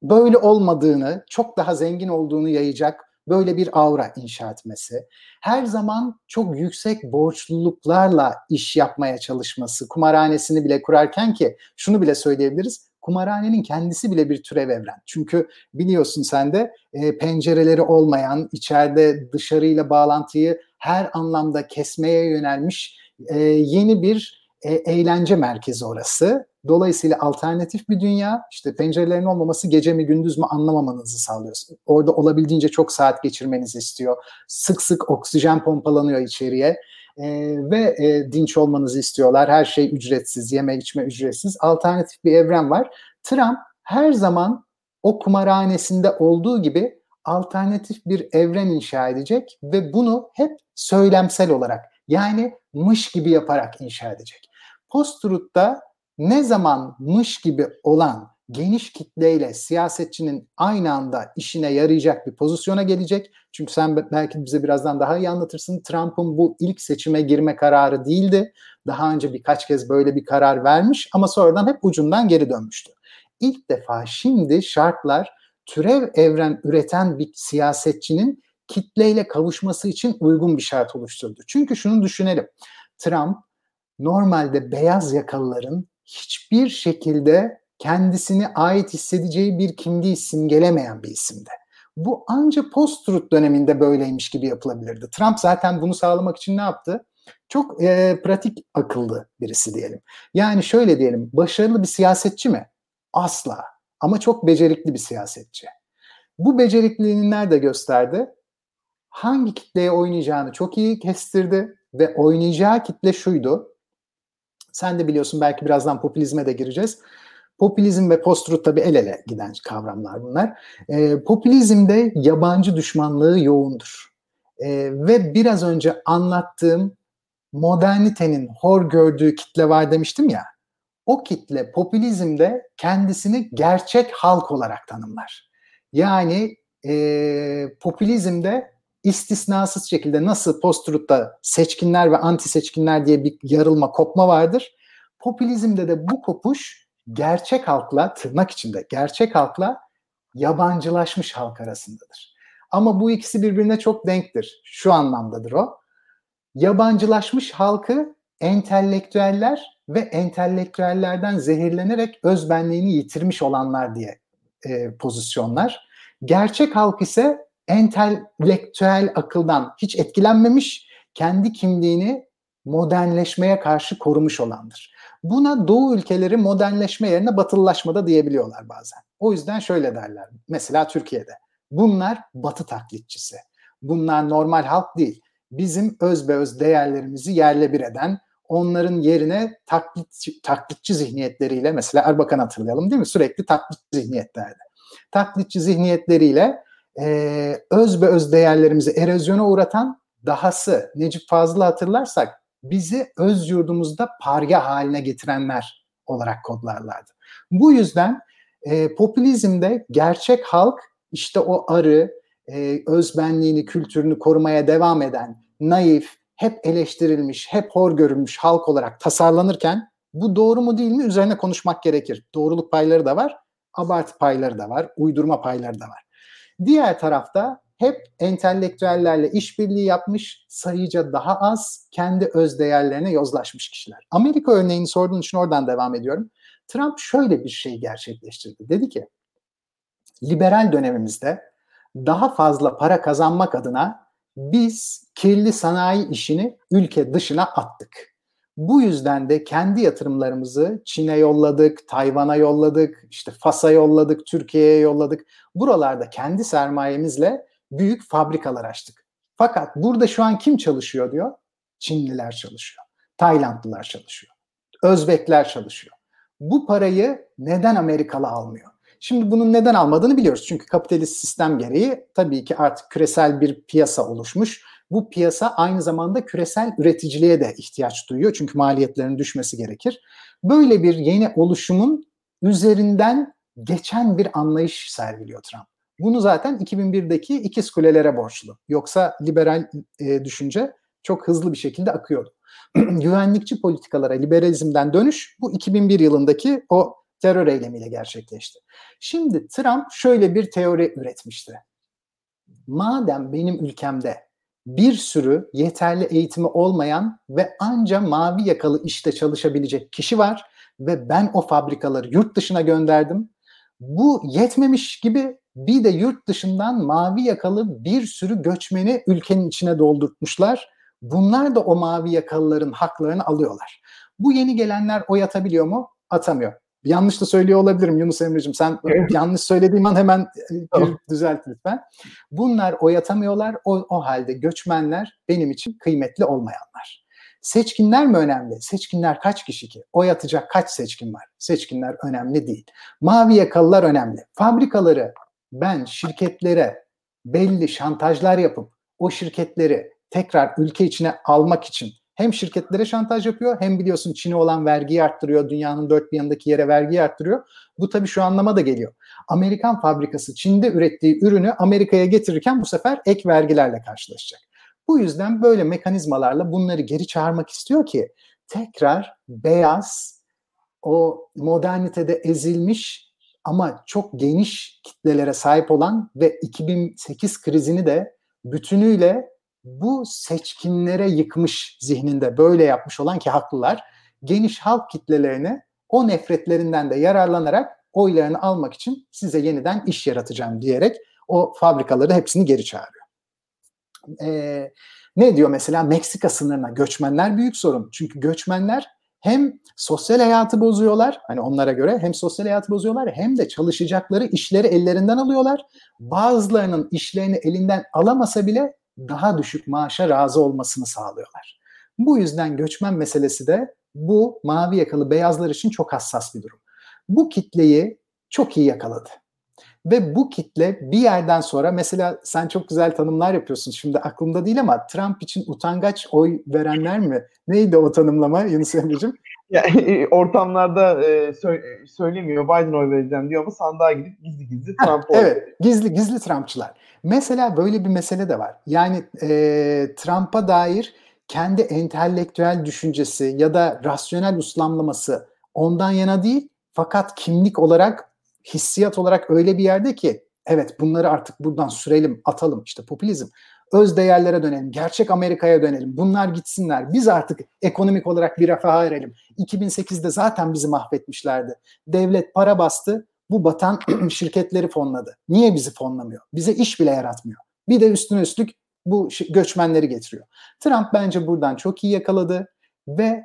böyle olmadığını, çok daha zengin olduğunu yayacak böyle bir aura inşa etmesi, her zaman çok yüksek borçluluklarla iş yapmaya çalışması, kumarhanesini bile kurarken ki şunu bile söyleyebiliriz, kumarhanenin kendisi bile bir türev evren. Çünkü biliyorsun sen de e, pencereleri olmayan, içeride dışarıyla bağlantıyı her anlamda kesmeye yönelmiş e, yeni bir e, eğlence merkezi orası. Dolayısıyla alternatif bir dünya, işte pencerelerin olmaması gece mi gündüz mü anlamamanızı sağlıyor. Orada olabildiğince çok saat geçirmenizi istiyor. Sık sık oksijen pompalanıyor içeriye. Ee, ve e, dinç olmanızı istiyorlar. Her şey ücretsiz, yeme içme ücretsiz. Alternatif bir evren var. Trump her zaman o kumarhanesinde olduğu gibi alternatif bir evren inşa edecek ve bunu hep söylemsel olarak yani mış gibi yaparak inşa edecek. Post-truth'ta ne zaman mış gibi olan geniş kitleyle siyasetçinin aynı anda işine yarayacak bir pozisyona gelecek. Çünkü sen belki bize birazdan daha iyi anlatırsın. Trump'ın bu ilk seçime girme kararı değildi. Daha önce birkaç kez böyle bir karar vermiş ama sonradan hep ucundan geri dönmüştü. İlk defa şimdi şartlar türev evren üreten bir siyasetçinin kitleyle kavuşması için uygun bir şart oluşturdu. Çünkü şunu düşünelim. Trump normalde beyaz yakalıların hiçbir şekilde kendisini ait hissedeceği bir kimliği simgelemeyen bir isimdi. Bu ancak post-truth döneminde böyleymiş gibi yapılabilirdi. Trump zaten bunu sağlamak için ne yaptı? Çok e, pratik akıllı birisi diyelim. Yani şöyle diyelim, başarılı bir siyasetçi mi? Asla. Ama çok becerikli bir siyasetçi. Bu becerikliliğini nerede gösterdi? Hangi kitleye oynayacağını çok iyi kestirdi ve oynayacağı kitle şuydu. Sen de biliyorsun belki birazdan popülizme de gireceğiz. Popülizm ve post tabi el ele giden kavramlar bunlar. E, popülizmde yabancı düşmanlığı yoğundur. E, ve biraz önce anlattığım modernitenin hor gördüğü kitle var demiştim ya. O kitle popülizmde kendisini gerçek halk olarak tanımlar. Yani e, popülizmde istisnasız şekilde nasıl post seçkinler ve anti seçkinler diye bir yarılma, kopma vardır. Popülizmde de bu kopuş gerçek halkla, tırnak içinde gerçek halkla yabancılaşmış halk arasındadır. Ama bu ikisi birbirine çok denktir. Şu anlamdadır o. Yabancılaşmış halkı entelektüeller ve entelektüellerden zehirlenerek özbenliğini yitirmiş olanlar diye e, pozisyonlar. Gerçek halk ise entelektüel akıldan hiç etkilenmemiş, kendi kimliğini modernleşmeye karşı korumuş olandır. Buna Doğu ülkeleri modernleşme yerine batılılaşma da diyebiliyorlar bazen. O yüzden şöyle derler. Mesela Türkiye'de. Bunlar batı taklitçisi. Bunlar normal halk değil. Bizim öz be öz değerlerimizi yerle bir eden, onların yerine taklitçi, taklitçi zihniyetleriyle mesela Erbakan hatırlayalım değil mi? Sürekli taklitçi zihniyetlerdi. Taklitçi zihniyetleriyle e, öz be öz değerlerimizi erozyona uğratan dahası Necip Fazıl'ı hatırlarsak bizi öz yurdumuzda parya haline getirenler olarak kodlarlardı. Bu yüzden e, popülizmde gerçek halk işte o arı, e, özbenliğini, kültürünü korumaya devam eden, naif, hep eleştirilmiş, hep hor görülmüş halk olarak tasarlanırken bu doğru mu değil mi üzerine konuşmak gerekir. Doğruluk payları da var, abartı payları da var, uydurma payları da var. Diğer tarafta hep entelektüellerle işbirliği yapmış, sayıca daha az kendi öz değerlerine yozlaşmış kişiler. Amerika örneğini sorduğun için oradan devam ediyorum. Trump şöyle bir şey gerçekleştirdi. Dedi ki, liberal dönemimizde daha fazla para kazanmak adına biz kirli sanayi işini ülke dışına attık. Bu yüzden de kendi yatırımlarımızı Çin'e yolladık, Tayvan'a yolladık, işte Fas'a yolladık, Türkiye'ye yolladık. Buralarda kendi sermayemizle büyük fabrikalar açtık. Fakat burada şu an kim çalışıyor diyor? Çinliler çalışıyor. Taylandlılar çalışıyor. Özbekler çalışıyor. Bu parayı neden Amerikalı almıyor? Şimdi bunun neden almadığını biliyoruz. Çünkü kapitalist sistem gereği tabii ki artık küresel bir piyasa oluşmuş. Bu piyasa aynı zamanda küresel üreticiliğe de ihtiyaç duyuyor. Çünkü maliyetlerin düşmesi gerekir. Böyle bir yeni oluşumun üzerinden geçen bir anlayış sergiliyor Trump. Bunu zaten 2001'deki ikiz kulelere borçlu. Yoksa liberal e, düşünce çok hızlı bir şekilde akıyordu. (clears throat) Güvenlikçi politikalara liberalizmden dönüş bu 2001 yılındaki o terör eylemiyle gerçekleşti. Şimdi Trump şöyle bir teori üretmişti. Madem benim ülkemde bir sürü yeterli eğitimi olmayan ve anca mavi yakalı işte çalışabilecek kişi var ve ben o fabrikaları yurt dışına gönderdim. Bu yetmemiş gibi bir de yurt dışından mavi yakalı bir sürü göçmeni ülkenin içine doldurtmuşlar. Bunlar da o mavi yakalıların haklarını alıyorlar. Bu yeni gelenler oy atabiliyor mu? Atamıyor. Yanlış da söylüyor olabilirim Yunus Emre'cim. Sen yanlış söylediğim an hemen düzelt lütfen. Bunlar oy atamıyorlar. O, o halde göçmenler benim için kıymetli olmayanlar. Seçkinler mi önemli? Seçkinler kaç kişi ki? Oy atacak kaç seçkin var? Seçkinler önemli değil. Mavi yakalılar önemli. Fabrikaları ben şirketlere belli şantajlar yapıp o şirketleri tekrar ülke içine almak için hem şirketlere şantaj yapıyor hem biliyorsun Çin'e olan vergiyi arttırıyor. Dünyanın dört bir yanındaki yere vergiyi arttırıyor. Bu tabii şu anlama da geliyor. Amerikan fabrikası Çin'de ürettiği ürünü Amerika'ya getirirken bu sefer ek vergilerle karşılaşacak. Bu yüzden böyle mekanizmalarla bunları geri çağırmak istiyor ki tekrar beyaz o modernitede ezilmiş ama çok geniş kitlelere sahip olan ve 2008 krizini de bütünüyle bu seçkinlere yıkmış zihninde böyle yapmış olan ki haklılar geniş halk kitlelerini o nefretlerinden de yararlanarak oylarını almak için size yeniden iş yaratacağım diyerek o fabrikaları hepsini geri çağırıyor. Ee, Ne diyor mesela Meksika sınırına göçmenler büyük sorun. Çünkü göçmenler hem sosyal hayatı bozuyorlar hani onlara göre hem sosyal hayatı bozuyorlar hem de çalışacakları işleri ellerinden alıyorlar. Bazılarının işlerini elinden alamasa bile daha düşük maaşa razı olmasını sağlıyorlar. Bu yüzden göçmen meselesi de bu mavi yakalı beyazlar için çok hassas bir durum. Bu kitleyi çok iyi yakaladı. Ve bu kitle bir yerden sonra mesela sen çok güzel tanımlar yapıyorsun şimdi aklımda değil ama Trump için utangaç oy verenler mi? Neydi o tanımlama Yunus Emre'cim? (laughs) Yani ortamlarda e, sö- söylemiyor Biden oy vereceğim diyor ama sandığa gidip gizli gizli Trump oy Evet gizli gizli Trumpçılar. Mesela böyle bir mesele de var. Yani e, Trump'a dair kendi entelektüel düşüncesi ya da rasyonel uslamlaması ondan yana değil fakat kimlik olarak hissiyat olarak öyle bir yerde ki evet bunları artık buradan sürelim, atalım işte popülizm. Öz değerlere dönelim, gerçek Amerika'ya dönelim. Bunlar gitsinler. Biz artık ekonomik olarak bir refaha erelim. 2008'de zaten bizi mahvetmişlerdi. Devlet para bastı, bu batan (clears throat) şirketleri fonladı. Niye bizi fonlamıyor? Bize iş bile yaratmıyor. Bir de üstüne üstlük bu göçmenleri getiriyor. Trump bence buradan çok iyi yakaladı ve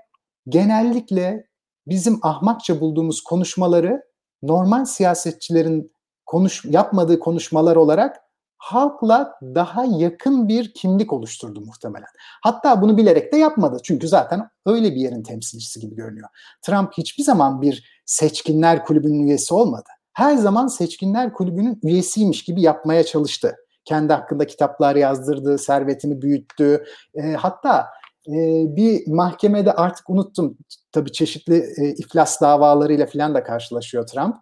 genellikle bizim ahmakça bulduğumuz konuşmaları normal siyasetçilerin konuş yapmadığı konuşmalar olarak halkla daha yakın bir kimlik oluşturdu muhtemelen. Hatta bunu bilerek de yapmadı. Çünkü zaten öyle bir yerin temsilcisi gibi görünüyor. Trump hiçbir zaman bir seçkinler kulübünün üyesi olmadı. Her zaman seçkinler kulübünün üyesiymiş gibi yapmaya çalıştı. Kendi hakkında kitaplar yazdırdı, servetini büyüttü. E, hatta e, bir mahkemede artık unuttum tabii çeşitli e, iflas davalarıyla falan da karşılaşıyor Trump.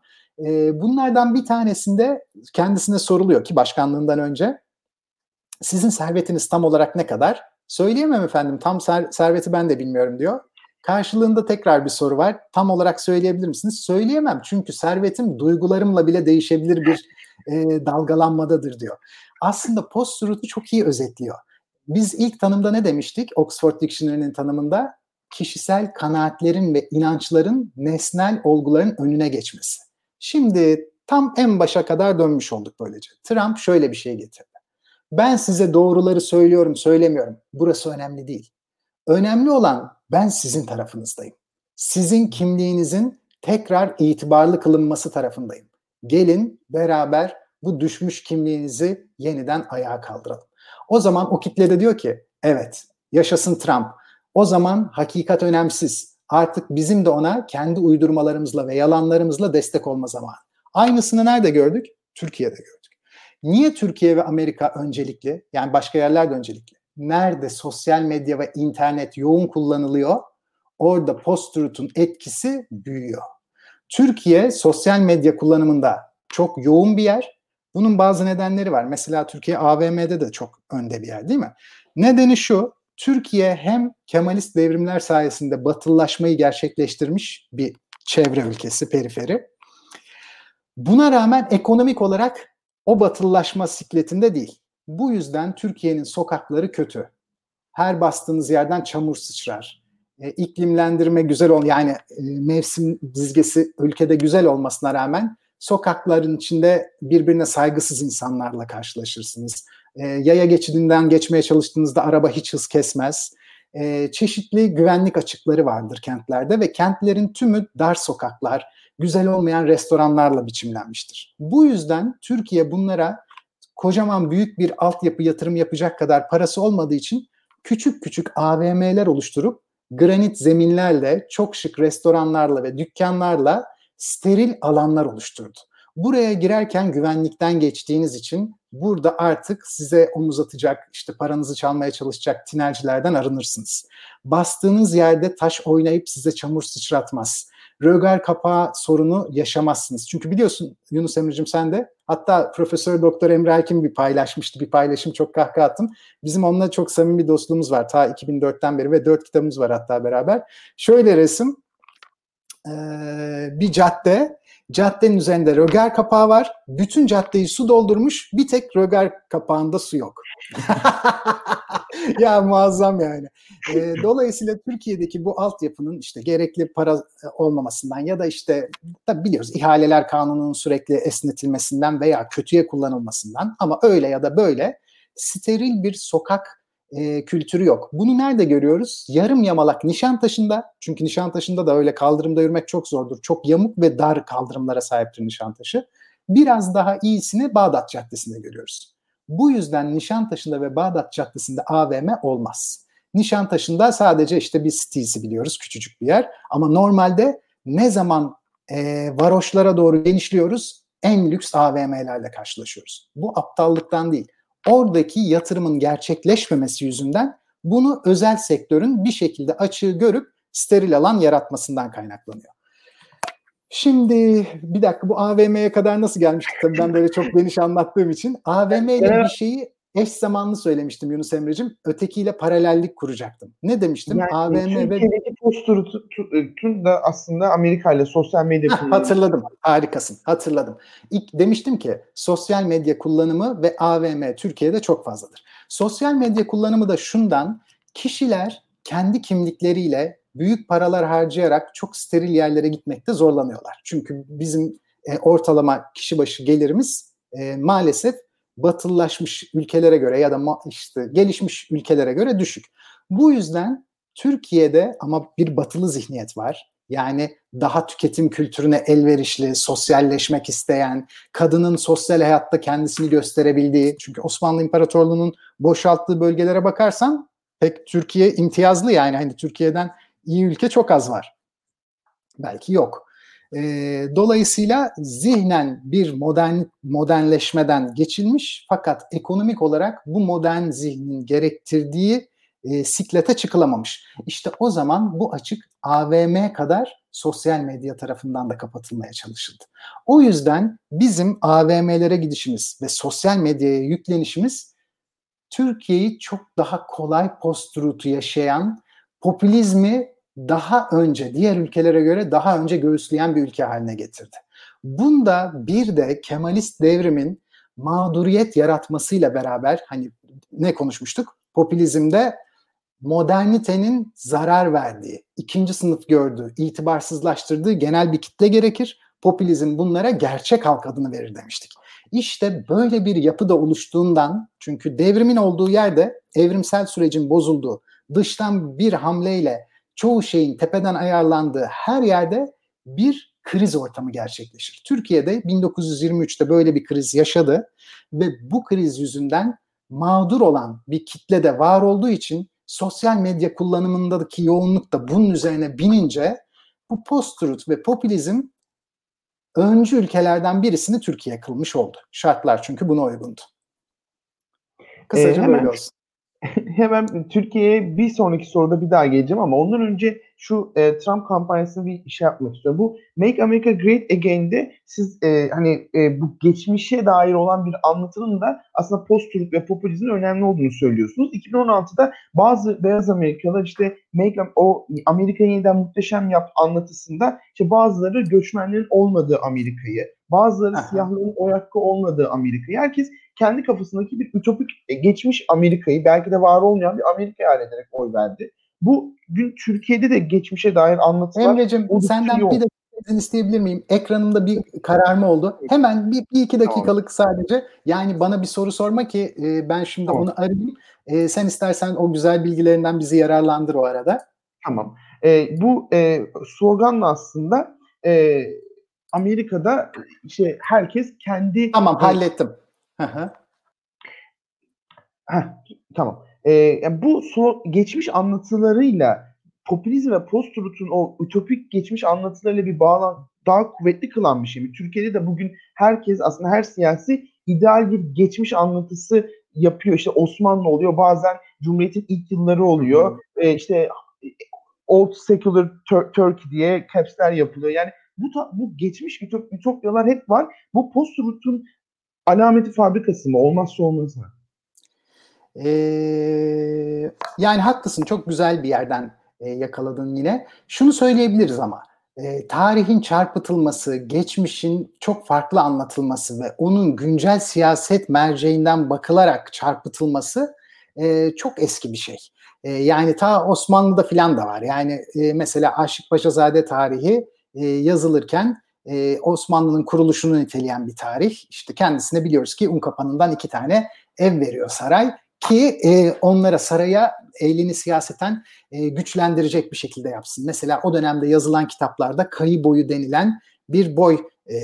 E, bunlardan bir tanesinde kendisine soruluyor ki başkanlığından önce sizin servetiniz tam olarak ne kadar? Söyleyemem efendim tam ser, serveti ben de bilmiyorum diyor. Karşılığında tekrar bir soru var. Tam olarak söyleyebilir misiniz? Söyleyemem çünkü servetim duygularımla bile değişebilir bir e, dalgalanmadadır diyor. Aslında post çok iyi özetliyor. Biz ilk tanımda ne demiştik? Oxford Dictionary'nin tanımında kişisel kanaatlerin ve inançların nesnel olguların önüne geçmesi. Şimdi tam en başa kadar dönmüş olduk böylece. Trump şöyle bir şey getirdi. Ben size doğruları söylüyorum, söylemiyorum. Burası önemli değil. Önemli olan ben sizin tarafınızdayım. Sizin kimliğinizin tekrar itibarlı kılınması tarafındayım. Gelin beraber bu düşmüş kimliğinizi yeniden ayağa kaldıralım. O zaman o kitle de diyor ki evet yaşasın Trump. O zaman hakikat önemsiz. Artık bizim de ona kendi uydurmalarımızla ve yalanlarımızla destek olma zamanı. Aynısını nerede gördük? Türkiye'de gördük. Niye Türkiye ve Amerika öncelikli? Yani başka yerler de öncelikli. Nerede sosyal medya ve internet yoğun kullanılıyor? Orada post-truth'un etkisi büyüyor. Türkiye sosyal medya kullanımında çok yoğun bir yer. Bunun bazı nedenleri var. Mesela Türkiye AVM'de de çok önde bir yer değil mi? Nedeni şu, Türkiye hem Kemalist devrimler sayesinde batıllaşmayı gerçekleştirmiş bir çevre ülkesi, periferi. Buna rağmen ekonomik olarak o batıllaşma sikletinde değil. Bu yüzden Türkiye'nin sokakları kötü. Her bastığınız yerden çamur sıçrar. E, iklimlendirme güzel ol yani e, mevsim dizgesi ülkede güzel olmasına rağmen sokakların içinde birbirine saygısız insanlarla karşılaşırsınız. E, yaya geçidinden geçmeye çalıştığınızda araba hiç hız kesmez. E, çeşitli güvenlik açıkları vardır kentlerde ve kentlerin tümü dar sokaklar, güzel olmayan restoranlarla biçimlenmiştir. Bu yüzden Türkiye bunlara kocaman büyük bir altyapı yatırım yapacak kadar parası olmadığı için küçük küçük AVM'ler oluşturup granit zeminlerle, çok şık restoranlarla ve dükkanlarla steril alanlar oluşturdu. Buraya girerken güvenlikten geçtiğiniz için burada artık size omuz atacak, işte paranızı çalmaya çalışacak tinercilerden arınırsınız. Bastığınız yerde taş oynayıp size çamur sıçratmaz. Rögar kapağı sorunu yaşamazsınız. Çünkü biliyorsun Yunus Emre'cim sen de hatta Profesör Doktor Emre Hakim bir paylaşmıştı. Bir paylaşım çok kahkaha attım. Bizim onunla çok samimi bir dostluğumuz var. Ta 2004'ten beri ve dört kitabımız var hatta beraber. Şöyle resim bir cadde. Caddenin üzerinde röger kapağı var. Bütün caddeyi su doldurmuş. Bir tek röger kapağında su yok. (laughs) ya muazzam yani. E, dolayısıyla Türkiye'deki bu altyapının işte gerekli para olmamasından ya da işte tabi biliyoruz ihaleler kanununun sürekli esnetilmesinden veya kötüye kullanılmasından ama öyle ya da böyle steril bir sokak e, kültürü yok. Bunu nerede görüyoruz? Yarım yamalak Nişantaşı'nda. Çünkü Nişantaşı'nda da öyle kaldırımda yürümek çok zordur. Çok yamuk ve dar kaldırımlara sahiptir Nişantaşı. Biraz daha iyisini Bağdat Caddesi'nde görüyoruz. Bu yüzden Nişantaşı'nda ve Bağdat Caddesi'nde AVM olmaz. Nişantaşı'nda sadece işte bir Steels'i biliyoruz küçücük bir yer. Ama normalde ne zaman e, varoşlara doğru genişliyoruz en lüks AVM'lerle karşılaşıyoruz. Bu aptallıktan değil. Oradaki yatırımın gerçekleşmemesi yüzünden bunu özel sektörün bir şekilde açığı görüp steril alan yaratmasından kaynaklanıyor. Şimdi bir dakika bu AVM'ye kadar nasıl gelmiştik? Tabii ben böyle çok geniş anlattığım için. AVM ile bir şeyi eş zamanlı söylemiştim Yunus Emre'cim. Ötekiyle paralellik kuracaktım. Ne demiştim? Yani AVM Türkiye'deki ve... post da aslında Amerika ile sosyal medya kullanımı. Hatırladım. Harikasın. Hatırladım. İlk demiştim ki sosyal medya kullanımı ve AVM Türkiye'de çok fazladır. Sosyal medya kullanımı da şundan kişiler kendi kimlikleriyle büyük paralar harcayarak çok steril yerlere gitmekte zorlanıyorlar. Çünkü bizim e, ortalama kişi başı gelirimiz e, maalesef batılılaşmış ülkelere göre ya da işte gelişmiş ülkelere göre düşük. Bu yüzden Türkiye'de ama bir batılı zihniyet var. Yani daha tüketim kültürüne elverişli, sosyalleşmek isteyen, kadının sosyal hayatta kendisini gösterebildiği. Çünkü Osmanlı İmparatorluğu'nun boşalttığı bölgelere bakarsan pek Türkiye imtiyazlı yani hani Türkiye'den iyi ülke çok az var. Belki yok. E, dolayısıyla zihnen bir modern modernleşmeden geçilmiş fakat ekonomik olarak bu modern zihnin gerektirdiği e, siklete çıkılamamış. İşte o zaman bu açık AVM kadar sosyal medya tarafından da kapatılmaya çalışıldı. O yüzden bizim AVM'lere gidişimiz ve sosyal medyaya yüklenişimiz Türkiye'yi çok daha kolay post-truth'u yaşayan, popülizmi daha önce diğer ülkelere göre daha önce göğüsleyen bir ülke haline getirdi. Bunda bir de Kemalist devrimin mağduriyet yaratmasıyla beraber hani ne konuşmuştuk? Popülizmde modernitenin zarar verdiği, ikinci sınıf gördüğü, itibarsızlaştırdığı genel bir kitle gerekir. Popülizm bunlara gerçek halk adını verir demiştik. İşte böyle bir yapı da oluştuğundan çünkü devrimin olduğu yerde evrimsel sürecin bozulduğu, dıştan bir hamleyle çoğu şeyin tepeden ayarlandığı her yerde bir kriz ortamı gerçekleşir. Türkiye'de 1923'te böyle bir kriz yaşadı ve bu kriz yüzünden mağdur olan bir kitle de var olduğu için sosyal medya kullanımındaki yoğunluk da bunun üzerine binince bu post-truth ve popülizm öncü ülkelerden birisini Türkiye kılmış oldu. Şartlar çünkü buna uygundu. Kısaca ee, hemen, böyle olsun. (laughs) hemen Türkiye'ye bir sonraki soruda bir daha geleceğim ama ondan önce şu e, Trump kampanyasını bir şey yapmak istiyorum. Bu Make America Great Again'de siz e, hani e, bu geçmişe dair olan bir anlatının da aslında post-truth ve popülizmin önemli olduğunu söylüyorsunuz. 2016'da bazı beyaz Amerikalılar işte Make o Amerika'yı yeniden muhteşem yap anlatısında işte bazıları göçmenlerin olmadığı Amerika'yı, bazıları Aha. siyahların o hakkı olmadığı Amerika'yı herkes kendi kafasındaki bir ütopik e, geçmiş Amerika'yı belki de var olmayan bir Amerika hayal ederek oy verdi. Bu gün Türkiye'de de geçmişe dair anlatılar. Emre'cim senden bir izin isteyebilir miyim? Ekranımda bir kararma oldu. Hemen bir, bir iki dakikalık sadece. Yani bana bir soru sorma ki e, ben şimdi tamam. onu arayayım. E, sen istersen o güzel bilgilerinden bizi yararlandır o arada. Tamam. E, bu e, sloganla aslında e, Amerika'da işte herkes kendi... Tamam hallettim. Hı Heh, tamam. Ee, yani bu so geçmiş anlatılarıyla popülizm ve post-truth'un o ütopik geçmiş anlatılarıyla bir bağlan daha kuvvetli kılan bir şey. Türkiye'de de bugün herkes aslında her siyasi ideal bir geçmiş anlatısı yapıyor. İşte Osmanlı oluyor. Bazen Cumhuriyet'in ilk yılları oluyor. Ee, işte Old Secular Tur- Turkey diye capsler yapılıyor. Yani bu bu geçmiş ütop, ütopyalar hep var. Bu post-truth'un alameti fabrikası mı? Olmazsa olmaz mı? Ee, yani haklısın. Çok güzel bir yerden e, yakaladın yine. Şunu söyleyebiliriz ama e, tarihin çarpıtılması, geçmişin çok farklı anlatılması ve onun güncel siyaset merceğinden bakılarak çarpıtılması e, çok eski bir şey. E, yani ta Osmanlı'da filan da var. Yani e, mesela Aşık Paşazade tarihi e, yazılırken e, Osmanlı'nın kuruluşunu niteleyen bir tarih. İşte kendisine biliyoruz ki Unkapanı'ndan iki tane ev veriyor saray. ki e, onlara saraya elini siyaseten e, güçlendirecek bir şekilde yapsın. Mesela o dönemde yazılan kitaplarda kayı boyu denilen bir boy e,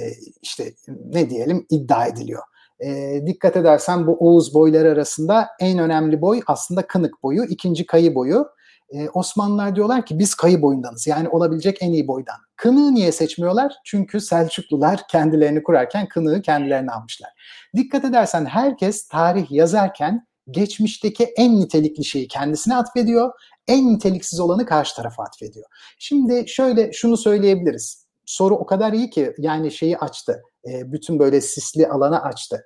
işte ne diyelim iddia ediliyor. E, dikkat edersen bu Oğuz boyları arasında en önemli boy aslında Kınık boyu, ikinci kayı boyu. E, Osmanlılar diyorlar ki biz kayı boyundanız yani olabilecek en iyi boydan. Kınığı niye seçmiyorlar? Çünkü Selçuklular kendilerini kurarken kınığı kendilerine almışlar. Dikkat edersen herkes tarih yazarken geçmişteki en nitelikli şeyi kendisine atfediyor, en niteliksiz olanı karşı tarafa atfediyor. Şimdi şöyle şunu söyleyebiliriz. Soru o kadar iyi ki yani şeyi açtı. E, bütün böyle sisli alanı açtı.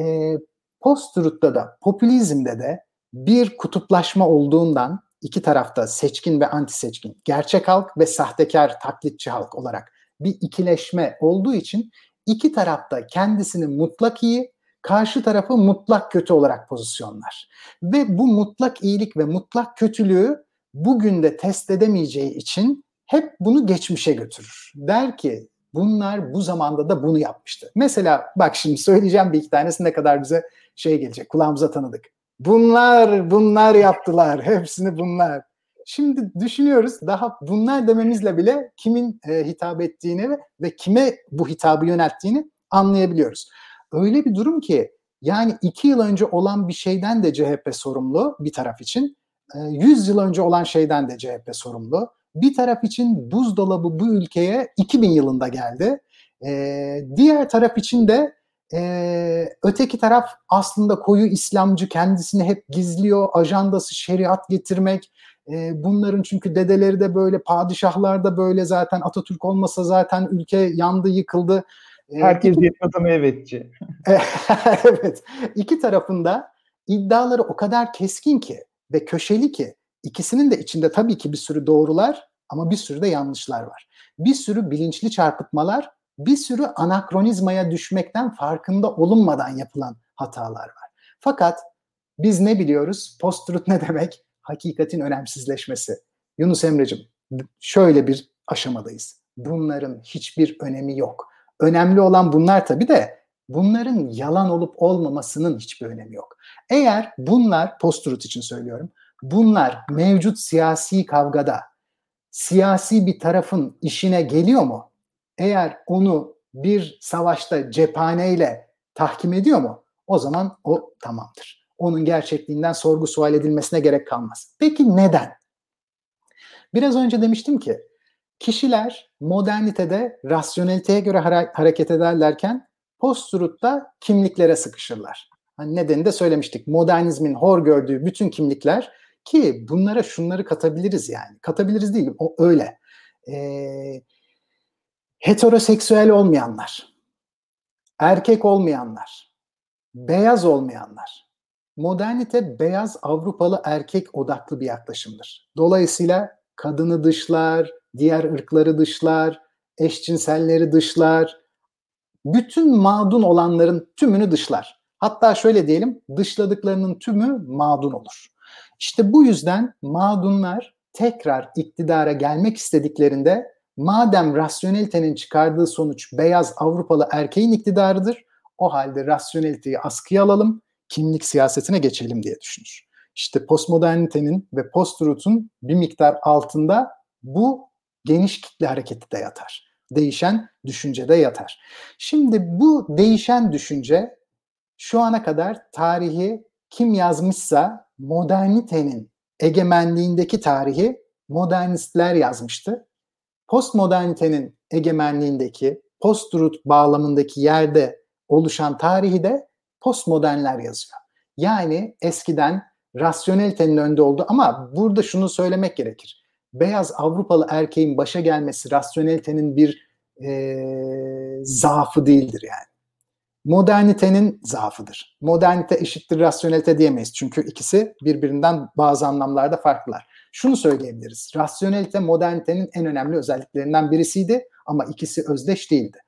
E, Post-truth'ta da popülizmde de bir kutuplaşma olduğundan iki tarafta seçkin ve anti seçkin, gerçek halk ve sahtekar taklitçi halk olarak bir ikileşme olduğu için iki tarafta kendisini mutlak iyi, karşı tarafı mutlak kötü olarak pozisyonlar. Ve bu mutlak iyilik ve mutlak kötülüğü bugün de test edemeyeceği için hep bunu geçmişe götürür. Der ki bunlar bu zamanda da bunu yapmıştı. Mesela bak şimdi söyleyeceğim bir iki tanesi ne kadar bize şey gelecek kulağımıza tanıdık. Bunlar, bunlar yaptılar. Hepsini bunlar. Şimdi düşünüyoruz daha bunlar dememizle bile kimin e, hitap ettiğini ve, ve kime bu hitabı yönelttiğini anlayabiliyoruz. Öyle bir durum ki yani iki yıl önce olan bir şeyden de CHP sorumlu bir taraf için. E, 100 yıl önce olan şeyden de CHP sorumlu. Bir taraf için buzdolabı bu ülkeye 2000 yılında geldi. E, diğer taraf için de ee, öteki taraf aslında koyu İslamcı kendisini hep gizliyor. Ajandası şeriat getirmek. Ee, bunların çünkü dedeleri de böyle, padişahlar da böyle zaten Atatürk olmasa zaten ülke yandı, yıkıldı. Ee, Herkes iki... yetmeden evetçi. (laughs) evet. İki tarafında iddiaları o kadar keskin ki ve köşeli ki ikisinin de içinde tabii ki bir sürü doğrular ama bir sürü de yanlışlar var. Bir sürü bilinçli çarpıtmalar bir sürü anakronizmaya düşmekten farkında olunmadan yapılan hatalar var. Fakat biz ne biliyoruz? Post-truth ne demek? Hakikatin önemsizleşmesi. Yunus Emre'cim şöyle bir aşamadayız. Bunların hiçbir önemi yok. Önemli olan bunlar tabii de bunların yalan olup olmamasının hiçbir önemi yok. Eğer bunlar post-truth için söylüyorum. Bunlar mevcut siyasi kavgada siyasi bir tarafın işine geliyor mu? Eğer onu bir savaşta cephaneyle tahkim ediyor mu? O zaman o tamamdır. Onun gerçekliğinden sorgu sual edilmesine gerek kalmaz. Peki neden? Biraz önce demiştim ki kişiler modernitede rasyoneliteye göre hareket ederlerken post-truth'ta kimliklere sıkışırlar. Hani nedeni de söylemiştik. Modernizmin hor gördüğü bütün kimlikler ki bunlara şunları katabiliriz yani. Katabiliriz değil, o öyle. Ee, heteroseksüel olmayanlar, erkek olmayanlar, beyaz olmayanlar. Modernite beyaz Avrupalı erkek odaklı bir yaklaşımdır. Dolayısıyla kadını dışlar, diğer ırkları dışlar, eşcinselleri dışlar, bütün mağdun olanların tümünü dışlar. Hatta şöyle diyelim, dışladıklarının tümü mağdun olur. İşte bu yüzden mağdunlar tekrar iktidara gelmek istediklerinde Madem rasyonelitenin çıkardığı sonuç beyaz Avrupalı erkeğin iktidarıdır, o halde rasyoneliteyi askıya alalım, kimlik siyasetine geçelim diye düşünür. İşte postmodernitenin ve post-truth'un bir miktar altında bu geniş kitle hareketi de yatar. Değişen düşünce de yatar. Şimdi bu değişen düşünce şu ana kadar tarihi kim yazmışsa modernitenin egemenliğindeki tarihi modernistler yazmıştı postmodernitenin egemenliğindeki, post-truth bağlamındaki yerde oluşan tarihi de postmodernler yazıyor. Yani eskiden rasyonelitenin önde olduğu ama burada şunu söylemek gerekir. Beyaz Avrupalı erkeğin başa gelmesi rasyonelitenin bir e, zaafı değildir yani. Modernitenin zaafıdır. Modernite eşittir rasyonelite diyemeyiz. Çünkü ikisi birbirinden bazı anlamlarda farklılar şunu söyleyebiliriz. Rasyonelite modernitenin en önemli özelliklerinden birisiydi ama ikisi özdeş değildi.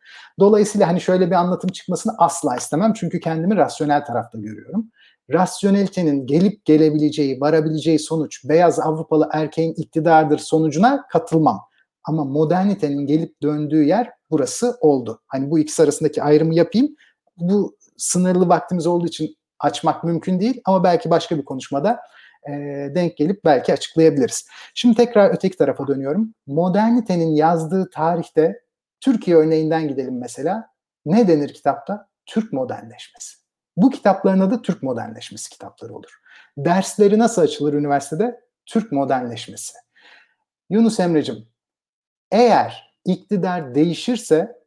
Dolayısıyla hani şöyle bir anlatım çıkmasını asla istemem çünkü kendimi rasyonel tarafta görüyorum. Rasyonelitenin gelip gelebileceği, varabileceği sonuç beyaz Avrupalı erkeğin iktidardır sonucuna katılmam. Ama modernitenin gelip döndüğü yer burası oldu. Hani bu ikisi arasındaki ayrımı yapayım. Bu sınırlı vaktimiz olduğu için açmak mümkün değil ama belki başka bir konuşmada e, denk gelip belki açıklayabiliriz. Şimdi tekrar öteki tarafa dönüyorum. Modernitenin yazdığı tarihte Türkiye örneğinden gidelim mesela. Ne denir kitapta? Türk modernleşmesi. Bu kitapların adı Türk modernleşmesi kitapları olur. Dersleri nasıl açılır üniversitede? Türk modernleşmesi. Yunus Emre'cim, eğer iktidar değişirse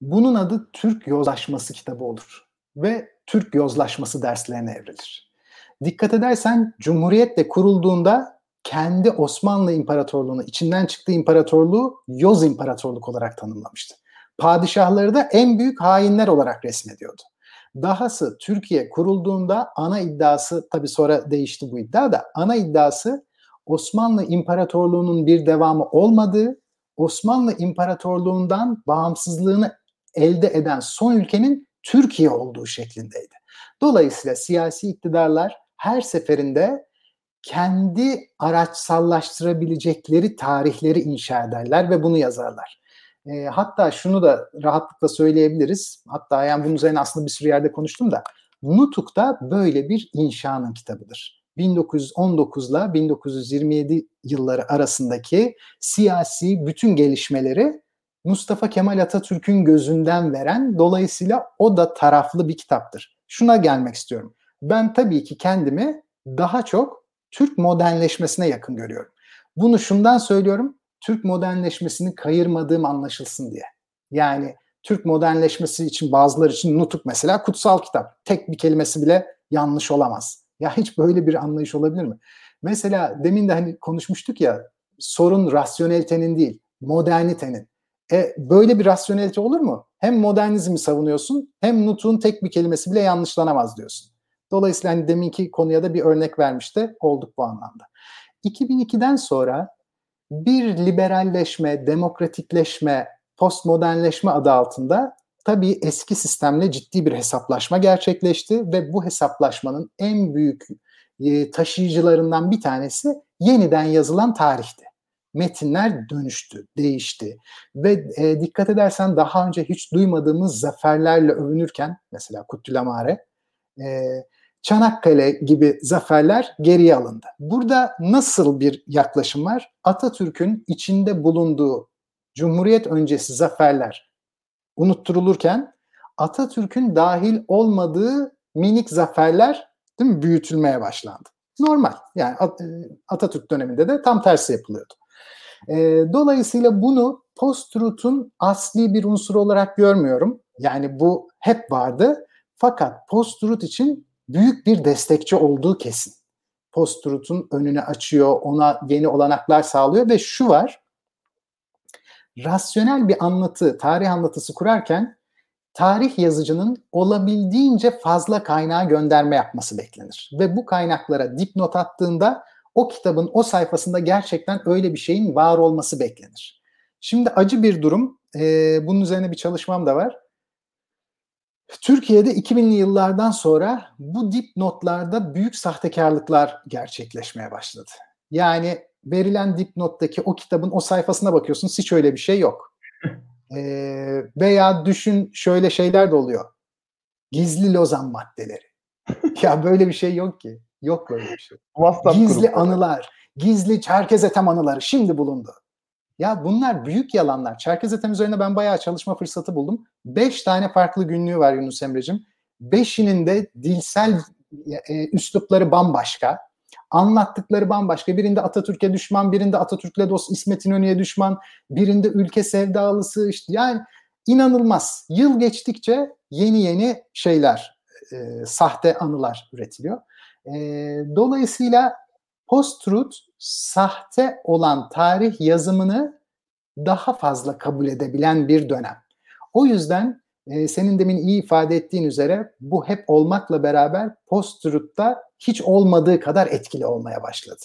bunun adı Türk Yozlaşması kitabı olur ve Türk Yozlaşması derslerine evrilir. Dikkat edersen Cumhuriyet kurulduğunda kendi Osmanlı İmparatorluğunu, içinden çıktığı imparatorluğu Yoz İmparatorluk olarak tanımlamıştı. Padişahları da en büyük hainler olarak resmediyordu. Dahası Türkiye kurulduğunda ana iddiası, tabi sonra değişti bu iddia da, ana iddiası Osmanlı İmparatorluğu'nun bir devamı olmadığı, Osmanlı İmparatorluğu'ndan bağımsızlığını elde eden son ülkenin Türkiye olduğu şeklindeydi. Dolayısıyla siyasi iktidarlar her seferinde kendi araçsallaştırabilecekleri tarihleri inşa ederler ve bunu yazarlar. E, hatta şunu da rahatlıkla söyleyebiliriz. Hatta yani bunun üzerine aslında bir sürü yerde konuştum da Nutuk da böyle bir inşanın kitabıdır. 1919 ile 1927 yılları arasındaki siyasi bütün gelişmeleri Mustafa Kemal Atatürk'ün gözünden veren dolayısıyla o da taraflı bir kitaptır. Şuna gelmek istiyorum. Ben tabii ki kendimi daha çok Türk modernleşmesine yakın görüyorum. Bunu şundan söylüyorum. Türk modernleşmesini kayırmadığım anlaşılsın diye. Yani Türk modernleşmesi için bazıları için Nutuk mesela kutsal kitap. Tek bir kelimesi bile yanlış olamaz. Ya hiç böyle bir anlayış olabilir mi? Mesela demin de hani konuşmuştuk ya sorun rasyonelitenin değil modernitenin. E, böyle bir rasyonelite olur mu? Hem modernizmi savunuyorsun hem Nutuk'un tek bir kelimesi bile yanlışlanamaz diyorsun. Dolayısıyla hani deminki konuya da bir örnek vermişti olduk bu anlamda. 2002'den sonra bir liberalleşme, demokratikleşme, postmodernleşme adı altında tabii eski sistemle ciddi bir hesaplaşma gerçekleşti ve bu hesaplaşmanın en büyük e, taşıyıcılarından bir tanesi yeniden yazılan tarihti. Metinler dönüştü, değişti ve e, dikkat edersen daha önce hiç duymadığımız zaferlerle övünürken mesela Kutlulamare e, Çanakkale gibi zaferler geriye alındı. Burada nasıl bir yaklaşım var? Atatürk'ün içinde bulunduğu Cumhuriyet öncesi zaferler unutturulurken Atatürk'ün dahil olmadığı minik zaferler değil mi, büyütülmeye başlandı. Normal. Yani e, Atatürk döneminde de tam tersi yapılıyordu. E, dolayısıyla bunu post-truth'un asli bir unsur olarak görmüyorum. Yani bu hep vardı. Fakat post-truth için büyük bir destekçi olduğu kesin. Post-truth'un önünü açıyor, ona yeni olanaklar sağlıyor ve şu var, rasyonel bir anlatı, tarih anlatısı kurarken tarih yazıcının olabildiğince fazla kaynağa gönderme yapması beklenir. Ve bu kaynaklara dipnot attığında o kitabın o sayfasında gerçekten öyle bir şeyin var olması beklenir. Şimdi acı bir durum. Ee, bunun üzerine bir çalışmam da var. Türkiye'de 2000'li yıllardan sonra bu dipnotlarda büyük sahtekarlıklar gerçekleşmeye başladı. Yani verilen dipnottaki o kitabın o sayfasına bakıyorsunuz hiç öyle bir şey yok. (laughs) Ee, veya düşün şöyle şeyler de oluyor. Gizli Lozan maddeleri. (laughs) ya böyle bir şey yok ki. Yok böyle bir şey. WhatsApp gizli grupları. anılar, gizli Çerkez Etem anıları şimdi bulundu. Ya bunlar büyük yalanlar. Çerkez Etem üzerine ben bayağı çalışma fırsatı buldum. Beş tane farklı günlüğü var Yunus Emre'cim. Beşinin de dilsel e, üslupları bambaşka. Anlattıkları bambaşka. Birinde Atatürk'e düşman, birinde Atatürk'le dost İsmet İnönü'ye düşman, birinde ülke sevdalısı işte yani inanılmaz. Yıl geçtikçe yeni yeni şeyler, e, sahte anılar üretiliyor. E, dolayısıyla post-truth sahte olan tarih yazımını daha fazla kabul edebilen bir dönem. O yüzden e, senin demin iyi ifade ettiğin üzere bu hep olmakla beraber post-truth'ta hiç olmadığı kadar etkili olmaya başladı.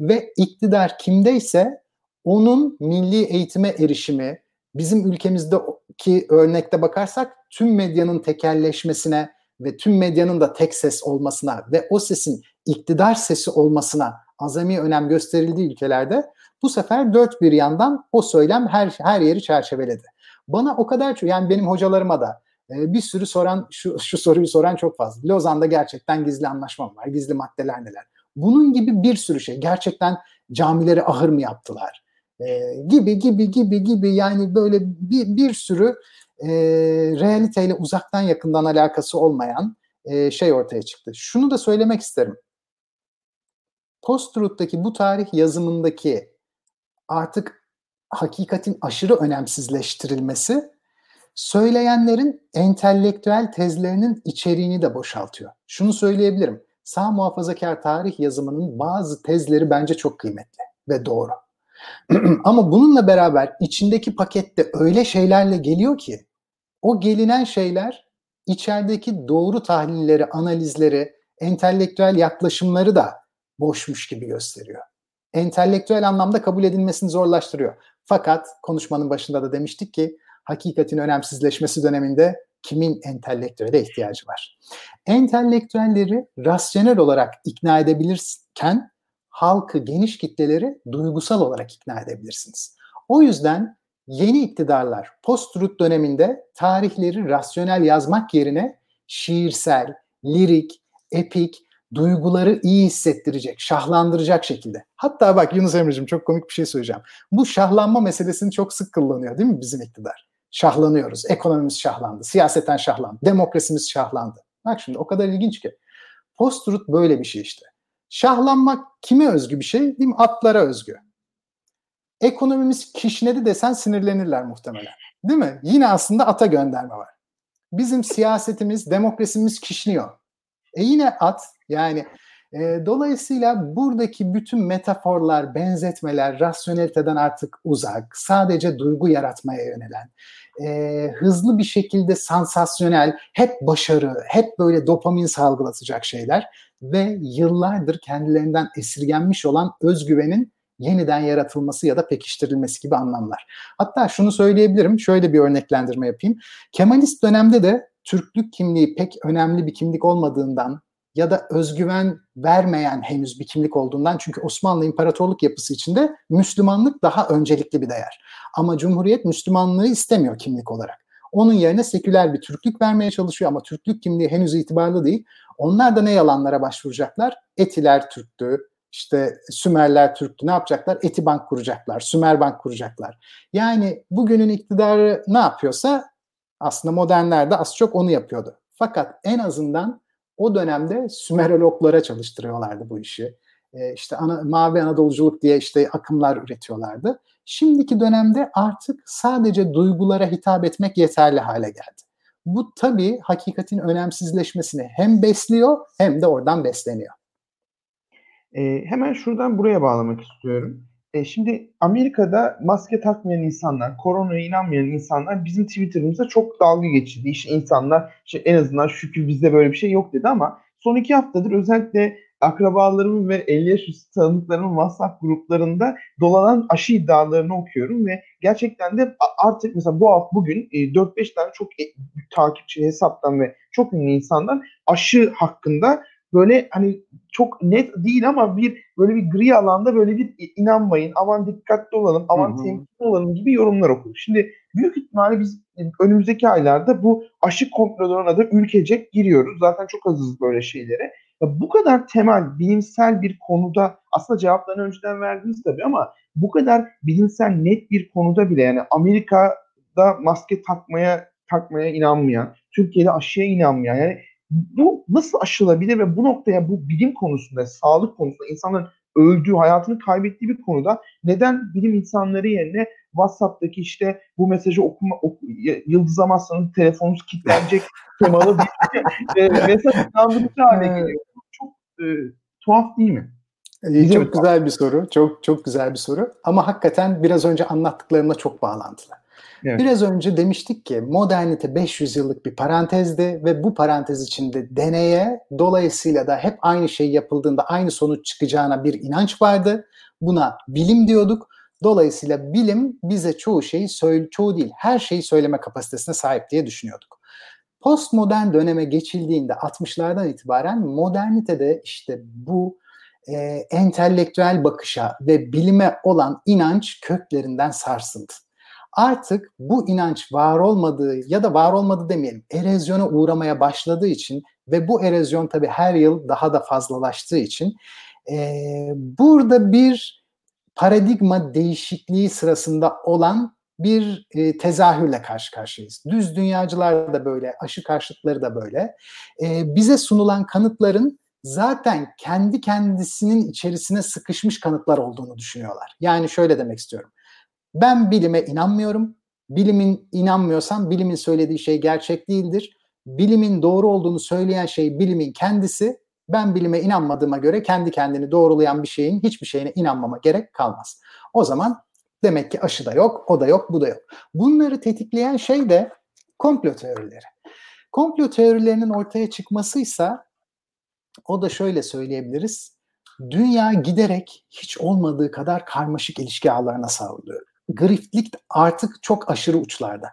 Ve iktidar kimdeyse onun milli eğitime erişimi, bizim ülkemizdeki örnekte bakarsak tüm medyanın tekelleşmesine ve tüm medyanın da tek ses olmasına ve o sesin iktidar sesi olmasına azami önem gösterildiği ülkelerde bu sefer dört bir yandan o söylem her her yeri çerçeveledi. Bana o kadar çok yani benim hocalarıma da e, bir sürü soran şu, şu soruyu soran çok fazla. Lozan'da gerçekten gizli anlaşma var? Gizli maddeler neler? Bunun gibi bir sürü şey. Gerçekten camileri ahır mı yaptılar? E, gibi gibi gibi gibi yani böyle bir, bir sürü e, realiteyle uzaktan yakından alakası olmayan e, şey ortaya çıktı. Şunu da söylemek isterim. Post-truth'taki bu tarih yazımındaki artık hakikatin aşırı önemsizleştirilmesi söyleyenlerin entelektüel tezlerinin içeriğini de boşaltıyor. Şunu söyleyebilirim. Sağ muhafazakar tarih yazımının bazı tezleri bence çok kıymetli ve doğru. (clears throat) Ama bununla beraber içindeki pakette öyle şeylerle geliyor ki o gelinen şeyler içerideki doğru tahlilleri, analizleri, entelektüel yaklaşımları da boşmuş gibi gösteriyor. Entelektüel anlamda kabul edilmesini zorlaştırıyor. Fakat konuşmanın başında da demiştik ki hakikatin önemsizleşmesi döneminde kimin entelektüele ihtiyacı var? Entelektüelleri rasyonel olarak ikna edebilirken halkı, geniş kitleleri duygusal olarak ikna edebilirsiniz. O yüzden yeni iktidarlar post-truth döneminde tarihleri rasyonel yazmak yerine şiirsel, lirik, epik, duyguları iyi hissettirecek, şahlandıracak şekilde. Hatta bak Yunus Emre'cim çok komik bir şey söyleyeceğim. Bu şahlanma meselesini çok sık kullanıyor değil mi bizim iktidar? Şahlanıyoruz. Ekonomimiz şahlandı, siyaseten şahlandı, demokrasimiz şahlandı. Bak şimdi o kadar ilginç ki. Post-truth böyle bir şey işte. Şahlanmak kime özgü bir şey? Değil mi? Atlara özgü. Ekonomimiz kişnedi desen sinirlenirler muhtemelen. Değil mi? Yine aslında ata gönderme var. Bizim siyasetimiz, demokrasimiz kişniyor. E yine at yani e, dolayısıyla buradaki bütün metaforlar, benzetmeler rasyoneliteden artık uzak, sadece duygu yaratmaya yönelen, e, hızlı bir şekilde sansasyonel, hep başarı, hep böyle dopamin salgılatacak şeyler ve yıllardır kendilerinden esirgenmiş olan özgüvenin yeniden yaratılması ya da pekiştirilmesi gibi anlamlar. Hatta şunu söyleyebilirim, şöyle bir örneklendirme yapayım. Kemalist dönemde de Türklük kimliği pek önemli bir kimlik olmadığından ya da özgüven vermeyen henüz bir kimlik olduğundan çünkü Osmanlı İmparatorluk yapısı içinde Müslümanlık daha öncelikli bir değer. Ama Cumhuriyet Müslümanlığı istemiyor kimlik olarak. Onun yerine seküler bir Türklük vermeye çalışıyor ama Türklük kimliği henüz itibarlı değil. Onlar da ne yalanlara başvuracaklar? Etiler Türktü, işte Sümerler Türktü ne yapacaklar? Etibank kuracaklar, Sümerbank kuracaklar. Yani bugünün iktidarı ne yapıyorsa aslında modernler de az çok onu yapıyordu. Fakat en azından o dönemde Sümerologlara çalıştırıyorlardı bu işi. E, işte ana, Mavi Anadoluculuk diye işte akımlar üretiyorlardı. Şimdiki dönemde artık sadece duygulara hitap etmek yeterli hale geldi. Bu tabii hakikatin önemsizleşmesini hem besliyor hem de oradan besleniyor. E, hemen şuradan buraya bağlamak istiyorum. E, şimdi Amerika'da maske takmayan insanlar, koronaya inanmayan insanlar bizim Twitter'ımızda çok dalga geçirdi. İşte insanlar işte en azından şükür bizde böyle bir şey yok dedi ama son iki haftadır özellikle akrabalarımın ve 50 yaş üstü tanıdıklarımın WhatsApp gruplarında dolanan aşı iddialarını okuyorum ve gerçekten de artık mesela bu hafta bugün 4-5 e, tane çok e, takipçi hesaptan ve çok ünlü insanlar aşı hakkında böyle hani çok net değil ama bir böyle bir gri alanda böyle bir inanmayın, aman dikkatli olalım, aman temkinli olalım gibi yorumlar okuduk. Şimdi büyük ihtimalle biz önümüzdeki aylarda bu aşı komplolarına da ülkecek giriyoruz. Zaten çok azız böyle şeylere. Ya bu kadar temel, bilimsel bir konuda aslında cevaplarını önceden verdiniz tabii ama bu kadar bilimsel net bir konuda bile yani Amerika'da maske takmaya takmaya inanmayan, Türkiye'de aşıya inanmayan yani bu nasıl aşılabilir ve bu noktaya bu bilim konusunda, sağlık konusunda insanların öldüğü, hayatını kaybettiği bir konuda neden bilim insanları yerine WhatsApp'taki işte bu mesajı okuma oku, yıldızlamazsanız telefonunuz kilitlenecek (laughs) temalı bir e, mesaj inandırıcı hale geliyor. Çok e, tuhaf değil mi? İyi, çok güzel bir soru. Çok çok güzel bir soru. Ama hakikaten biraz önce anlattıklarımla çok bağlantılı. Evet. Biraz önce demiştik ki modernite 500 yıllık bir parantezdi ve bu parantez içinde deneye dolayısıyla da hep aynı şey yapıldığında aynı sonuç çıkacağına bir inanç vardı. Buna bilim diyorduk. Dolayısıyla bilim bize çoğu şeyi söyle, çoğu değil her şeyi söyleme kapasitesine sahip diye düşünüyorduk. Postmodern döneme geçildiğinde 60'lardan itibaren modernitede işte bu e, entelektüel bakışa ve bilime olan inanç köklerinden sarsıldı Artık bu inanç var olmadığı ya da var olmadı demeyelim erozyona uğramaya başladığı için ve bu erozyon tabii her yıl daha da fazlalaştığı için e, burada bir paradigma değişikliği sırasında olan bir e, tezahürle karşı karşıyayız. Düz dünyacılar da böyle, aşı karşıtları da böyle. E, bize sunulan kanıtların zaten kendi kendisinin içerisine sıkışmış kanıtlar olduğunu düşünüyorlar. Yani şöyle demek istiyorum. Ben bilime inanmıyorum. Bilimin inanmıyorsam bilimin söylediği şey gerçek değildir. Bilimin doğru olduğunu söyleyen şey bilimin kendisi. Ben bilime inanmadığıma göre kendi kendini doğrulayan bir şeyin hiçbir şeyine inanmama gerek kalmaz. O zaman demek ki aşı da yok, o da yok, bu da yok. Bunları tetikleyen şey de komplo teorileri. Komplo teorilerinin ortaya çıkmasıysa o da şöyle söyleyebiliriz. Dünya giderek hiç olmadığı kadar karmaşık ilişki ağlarına savruluyor. Griftlik artık çok aşırı uçlarda.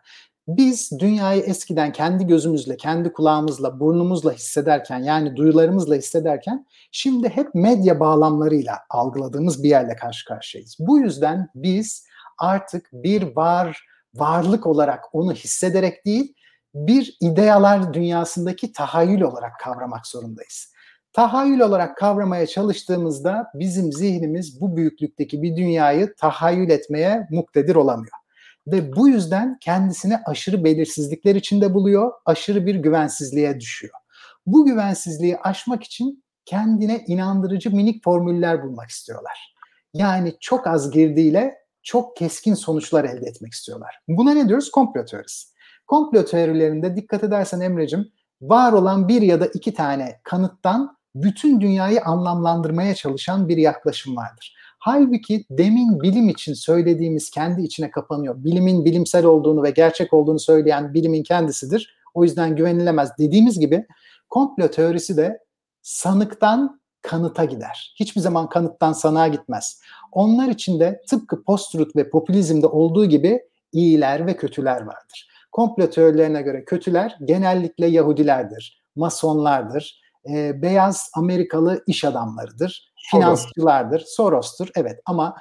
Biz dünyayı eskiden kendi gözümüzle, kendi kulağımızla, burnumuzla hissederken yani duyularımızla hissederken şimdi hep medya bağlamlarıyla algıladığımız bir yerle karşı karşıyayız. Bu yüzden biz artık bir var varlık olarak onu hissederek değil, bir idealar dünyasındaki tahayyül olarak kavramak zorundayız. Tahayyül olarak kavramaya çalıştığımızda bizim zihnimiz bu büyüklükteki bir dünyayı tahayyül etmeye muktedir olamıyor. Ve bu yüzden kendisini aşırı belirsizlikler içinde buluyor, aşırı bir güvensizliğe düşüyor. Bu güvensizliği aşmak için kendine inandırıcı minik formüller bulmak istiyorlar. Yani çok az girdiğiyle çok keskin sonuçlar elde etmek istiyorlar. Buna ne diyoruz? Komplo teorisi. Komplo teorilerinde dikkat edersen Emre'cim var olan bir ya da iki tane kanıttan bütün dünyayı anlamlandırmaya çalışan bir yaklaşım vardır. Halbuki demin bilim için söylediğimiz kendi içine kapanıyor. Bilimin bilimsel olduğunu ve gerçek olduğunu söyleyen bilimin kendisidir. O yüzden güvenilemez dediğimiz gibi komplo teorisi de sanıktan kanıta gider. Hiçbir zaman kanıttan sanığa gitmez. Onlar için de tıpkı post-truth ve popülizmde olduğu gibi iyiler ve kötüler vardır. Komplo teorilerine göre kötüler genellikle Yahudilerdir, masonlardır, e, beyaz Amerikalı iş adamlarıdır, finansçılardır, Soros'tur. Evet ama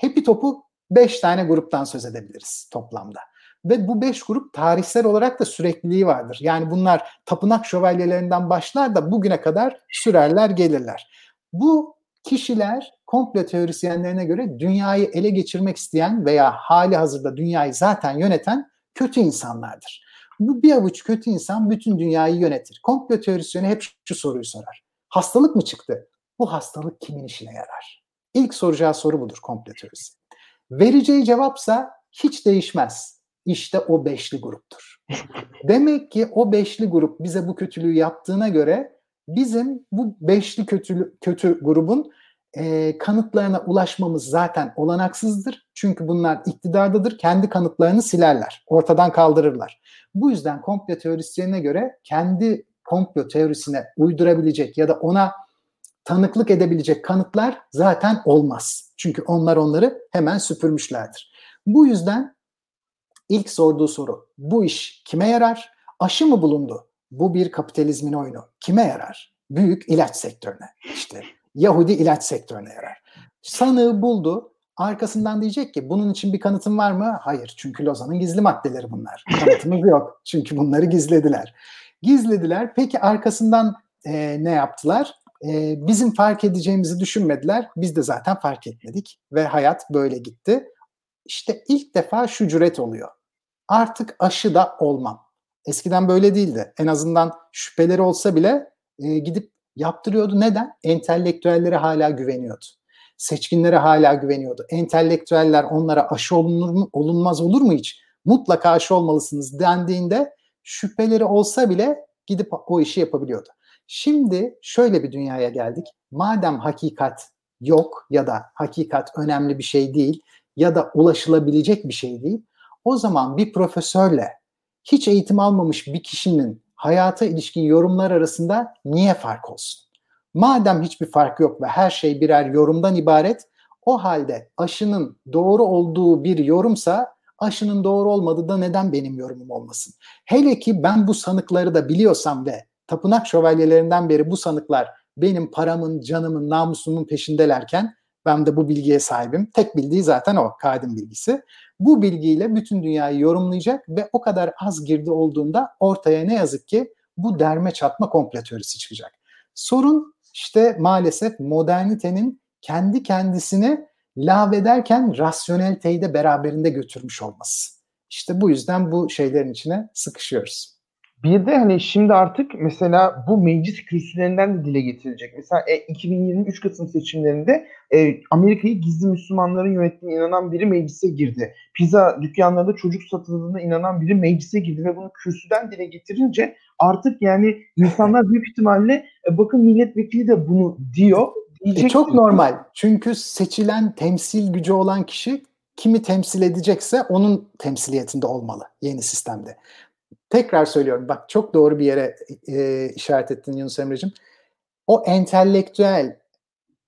Happy Top'u 5 tane gruptan söz edebiliriz toplamda. Ve bu beş grup tarihsel olarak da sürekliliği vardır. Yani bunlar tapınak şövalyelerinden başlar da bugüne kadar sürerler gelirler. Bu kişiler komplo teorisyenlerine göre dünyayı ele geçirmek isteyen veya hali hazırda dünyayı zaten yöneten kötü insanlardır. Bu bir avuç kötü insan bütün dünyayı yönetir. Komplo teorisyeni hep şu soruyu sorar. Hastalık mı çıktı? Bu hastalık kimin işine yarar? İlk soracağı soru budur komplo teorisi. Vereceği cevapsa hiç değişmez. İşte o beşli gruptur. (laughs) Demek ki o beşli grup bize bu kötülüğü yaptığına göre bizim bu beşli kötü, kötü grubun e, kanıtlarına ulaşmamız zaten olanaksızdır. Çünkü bunlar iktidardadır. Kendi kanıtlarını silerler. Ortadan kaldırırlar. Bu yüzden komplo teorisyenine göre kendi komplo teorisine uydurabilecek ya da ona tanıklık edebilecek kanıtlar zaten olmaz. Çünkü onlar onları hemen süpürmüşlerdir. Bu yüzden ilk sorduğu soru bu iş kime yarar? Aşı mı bulundu? Bu bir kapitalizmin oyunu. Kime yarar? Büyük ilaç sektörüne. İşte Yahudi ilaç sektörüne yarar. Sanığı buldu. Arkasından diyecek ki bunun için bir kanıtım var mı? Hayır. Çünkü Lozan'ın gizli maddeleri bunlar. (laughs) Kanıtımız yok. Çünkü bunları gizlediler. Gizlediler. Peki arkasından e, ne yaptılar? E, bizim fark edeceğimizi düşünmediler. Biz de zaten fark etmedik. Ve hayat böyle gitti. İşte ilk defa şu cüret oluyor. Artık aşı da olmam. Eskiden böyle değildi. En azından şüpheleri olsa bile e, gidip yaptırıyordu. Neden? Entelektüellere hala güveniyordu. Seçkinlere hala güveniyordu. Entelektüeller onlara aşı olunur mu, olunmaz olur mu hiç? Mutlaka aşı olmalısınız dendiğinde şüpheleri olsa bile gidip o işi yapabiliyordu. Şimdi şöyle bir dünyaya geldik. Madem hakikat yok ya da hakikat önemli bir şey değil ya da ulaşılabilecek bir şey değil. O zaman bir profesörle hiç eğitim almamış bir kişinin hayata ilişkin yorumlar arasında niye fark olsun? Madem hiçbir fark yok ve her şey birer yorumdan ibaret, o halde aşının doğru olduğu bir yorumsa aşının doğru olmadığı da neden benim yorumum olmasın? Hele ki ben bu sanıkları da biliyorsam ve tapınak şövalyelerinden beri bu sanıklar benim paramın, canımın, namusumun peşindelerken Ben de bu bilgiye sahibim. Tek bildiği zaten o kadim bilgisi. Bu bilgiyle bütün dünyayı yorumlayacak ve o kadar az girdi olduğunda ortaya ne yazık ki bu derme çatma komple teorisi çıkacak. Sorun işte maalesef modernitenin kendi kendisini lağvederken rasyoneliteyi de beraberinde götürmüş olması. İşte bu yüzden bu şeylerin içine sıkışıyoruz. Bir de hani şimdi artık mesela bu meclis kürsülerinden de dile getirilecek. Mesela e, 2023 Kasım seçimlerinde e, Amerika'yı gizli Müslümanların yönettiğine inanan biri meclise girdi. Pizza dükkanlarında çocuk satıldığına inanan biri meclise girdi ve bunu kürsüden dile getirince artık yani insanlar büyük ihtimalle e, bakın milletvekili de bunu diyor. E çok normal. Çünkü seçilen temsil gücü olan kişi kimi temsil edecekse onun temsiliyetinde olmalı yeni sistemde. Tekrar söylüyorum bak çok doğru bir yere e, işaret ettin Yunus Emre'cim. O entelektüel,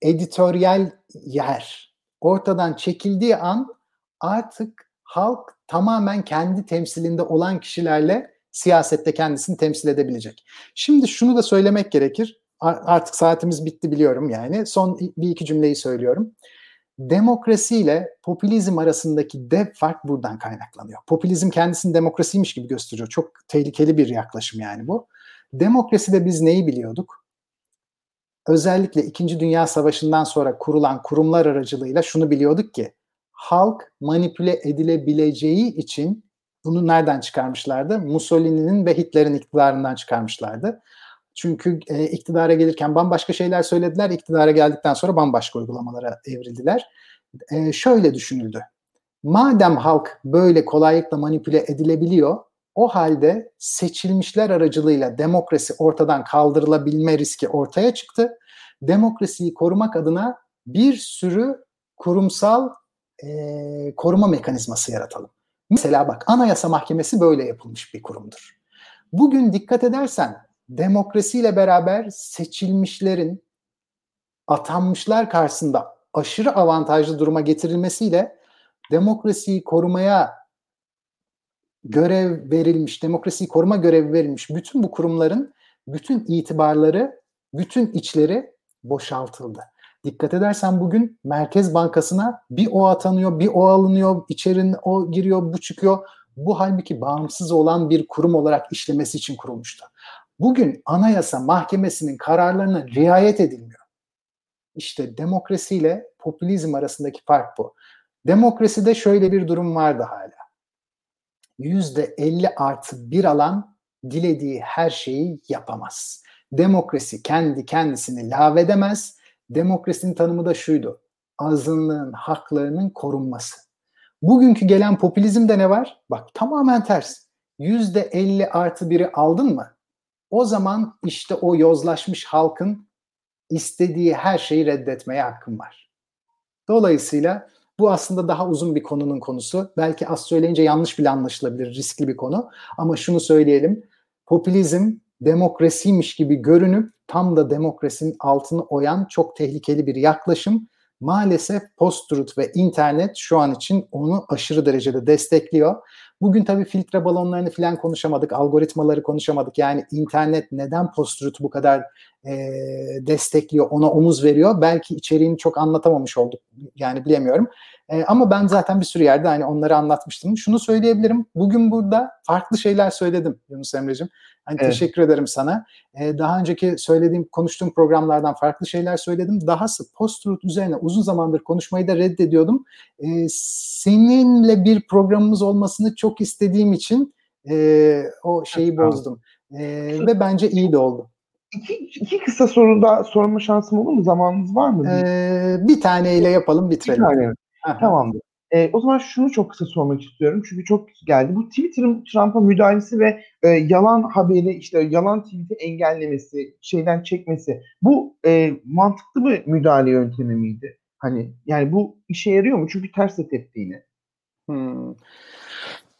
editoryal yer ortadan çekildiği an artık halk tamamen kendi temsilinde olan kişilerle siyasette kendisini temsil edebilecek. Şimdi şunu da söylemek gerekir. Artık saatimiz bitti biliyorum yani. Son bir iki cümleyi söylüyorum. Demokrasi ile popülizm arasındaki dev fark buradan kaynaklanıyor. Popülizm kendisini demokrasiymiş gibi gösteriyor. Çok tehlikeli bir yaklaşım yani bu. Demokraside biz neyi biliyorduk? Özellikle İkinci Dünya Savaşı'ndan sonra kurulan kurumlar aracılığıyla şunu biliyorduk ki halk manipüle edilebileceği için bunu nereden çıkarmışlardı? Mussolini'nin ve Hitler'in iktidarından çıkarmışlardı. Çünkü e, iktidara gelirken bambaşka şeyler söylediler, iktidara geldikten sonra bambaşka uygulamalara evrildiler. E, şöyle düşünüldü. Madem halk böyle kolaylıkla manipüle edilebiliyor, o halde seçilmişler aracılığıyla demokrasi ortadan kaldırılabilme riski ortaya çıktı. Demokrasiyi korumak adına bir sürü kurumsal e, koruma mekanizması yaratalım. Mesela bak Anayasa Mahkemesi böyle yapılmış bir kurumdur. Bugün dikkat edersen demokrasiyle beraber seçilmişlerin atanmışlar karşısında aşırı avantajlı duruma getirilmesiyle demokrasiyi korumaya görev verilmiş, demokrasiyi koruma görevi verilmiş bütün bu kurumların bütün itibarları, bütün içleri boşaltıldı. Dikkat edersen bugün Merkez Bankası'na bir o atanıyor, bir o alınıyor, içerin o giriyor, bu çıkıyor. Bu halbuki bağımsız olan bir kurum olarak işlemesi için kurulmuştu. Bugün Anayasa Mahkemesi'nin kararlarına riayet edilmiyor. İşte demokrasiyle popülizm arasındaki fark bu. Demokraside şöyle bir durum vardı hala. Yüzde 50 artı bir alan dilediği her şeyi yapamaz. Demokrasi kendi kendisini lağvedemez. Demokrasinin tanımı da şuydu. Azınlığın haklarının korunması. Bugünkü gelen popülizmde ne var? Bak tamamen ters. Yüzde 50 artı biri aldın mı? O zaman işte o yozlaşmış halkın istediği her şeyi reddetmeye hakkım var. Dolayısıyla bu aslında daha uzun bir konunun konusu. Belki az söyleyince yanlış bile anlaşılabilir, riskli bir konu. Ama şunu söyleyelim. Popülizm demokrasiymiş gibi görünüp tam da demokrasinin altını oyan çok tehlikeli bir yaklaşım. Maalesef post-truth ve internet şu an için onu aşırı derecede destekliyor. Bugün tabii filtre balonlarını falan konuşamadık, algoritmaları konuşamadık. Yani internet neden post bu kadar e, destekliyor, ona omuz veriyor? Belki içeriğini çok anlatamamış olduk. Yani bilemiyorum. E, ama ben zaten bir sürü yerde hani onları anlatmıştım. Şunu söyleyebilirim. Bugün burada farklı şeyler söyledim Yunus Emre'cim. Hani evet. Teşekkür ederim sana. Ee, daha önceki söylediğim, konuştuğum programlardan farklı şeyler söyledim. Dahası post-truth üzerine uzun zamandır konuşmayı da reddediyordum. Ee, seninle bir programımız olmasını çok istediğim için e, o şeyi bozdum. Ee, ve bence iyi de oldu. İki, iki kısa soru daha sorma şansım olur mu? Zamanınız var mı? Ee, bir taneyle yapalım bitirelim. Bir tane. Tamamdır. E, o zaman şunu çok kısa sormak istiyorum çünkü çok geldi. Bu Twitter'ın Trump'a müdahalesi ve e, yalan haberi işte yalan tweet'i engellemesi, şeyden çekmesi bu e, mantıklı bir müdahale yöntemi miydi? Hani yani bu işe yarıyor mu? Çünkü ters de tepti yine. Hmm.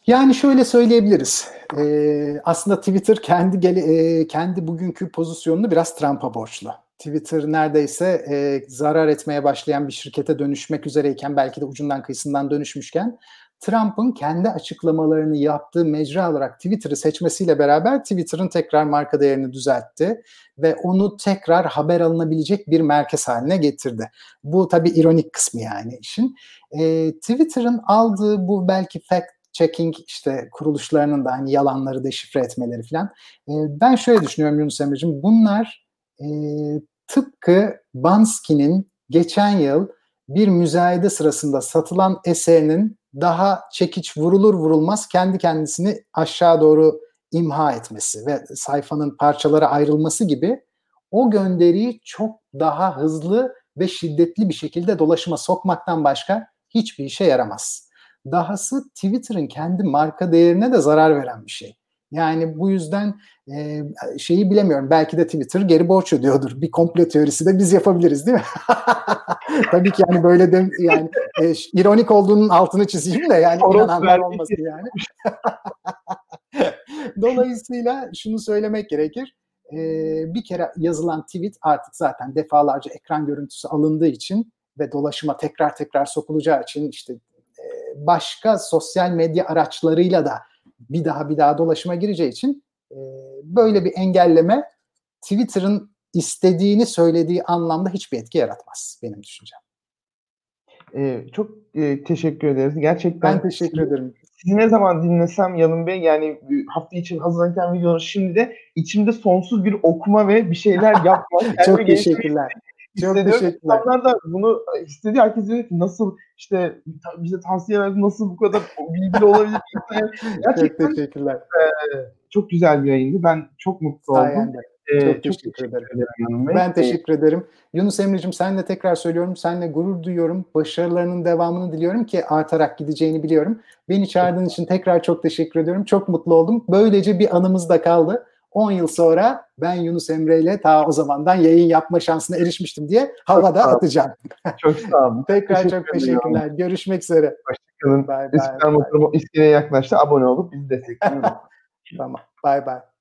Yani şöyle söyleyebiliriz. Ee, aslında Twitter kendi gele, e, kendi bugünkü pozisyonunu biraz Trump'a borçlu. Twitter neredeyse e, zarar etmeye başlayan bir şirkete dönüşmek üzereyken belki de ucundan kıyısından dönüşmüşken Trump'ın kendi açıklamalarını yaptığı mecra olarak Twitter'ı seçmesiyle beraber Twitter'ın tekrar marka değerini düzeltti ve onu tekrar haber alınabilecek bir merkez haline getirdi. Bu tabii ironik kısmı yani işin. E, Twitter'ın aldığı bu belki fact checking işte kuruluşlarının da hani yalanları deşifre etmeleri falan. E, ben şöyle düşünüyorum Yunus Emre'cim bunlar e, tıpkı Bansky'nin geçen yıl bir müzayede sırasında satılan eserinin daha çekiç vurulur vurulmaz kendi kendisini aşağı doğru imha etmesi ve sayfanın parçalara ayrılması gibi o gönderiyi çok daha hızlı ve şiddetli bir şekilde dolaşıma sokmaktan başka hiçbir işe yaramaz. Dahası Twitter'ın kendi marka değerine de zarar veren bir şey. Yani bu yüzden e, şeyi bilemiyorum. Belki de Twitter geri borç ödüyordur. Bir komplo teorisi de biz yapabiliriz değil mi? (laughs) Tabii ki yani böyle de yani e, ironik olduğunun altını çizeyim de yani inananlar olmasın yani. (laughs) Dolayısıyla şunu söylemek gerekir. E, bir kere yazılan tweet artık zaten defalarca ekran görüntüsü alındığı için ve dolaşıma tekrar tekrar sokulacağı için işte başka sosyal medya araçlarıyla da bir daha bir daha dolaşıma gireceği için e, böyle bir engelleme Twitter'ın istediğini söylediği anlamda hiçbir etki yaratmaz benim düşüncem. Ee, çok e, teşekkür ederiz. Gerçekten ben teşekkür ederim. Sizi ne zaman dinlesem Yalın Bey yani hafta için hazırlanırken videonun şimdi de içimde sonsuz bir okuma ve bir şeyler yapma. (laughs) çok teşekkürler. Çok teşekkürler. İnsanlar da bunu istediği herkes diyor ki nasıl işte bize tavsiye verdi nasıl bu kadar bilgili olabilir? (laughs) Gerçekten çok teşekkürler. E, çok güzel bir yayındı. Ben çok mutlu Sayende. oldum. Ee, çok, teşekkür, çok teşekkür ederim. ederim ben teşekkür ee, ederim. Yunus Emre'cim senle tekrar söylüyorum. Seninle gurur duyuyorum. Başarılarının devamını diliyorum ki artarak gideceğini biliyorum. Beni çağırdığın için tekrar çok teşekkür ediyorum. Çok mutlu oldum. Böylece bir anımız da kaldı. 10 yıl sonra ben Yunus Emre ile ta o zamandan yayın yapma şansına erişmiştim diye havada çok atacağım. (laughs) Çok sağ olun. Tekrar Teşekkür çok teşekkürler. Ediyorum. Görüşmek üzere. Hoşçakalın. Bye bye. İstiklal Motoru iskeleye yaklaştı. Abone olup bizi destekleyin. (laughs) tamam. Bye bye.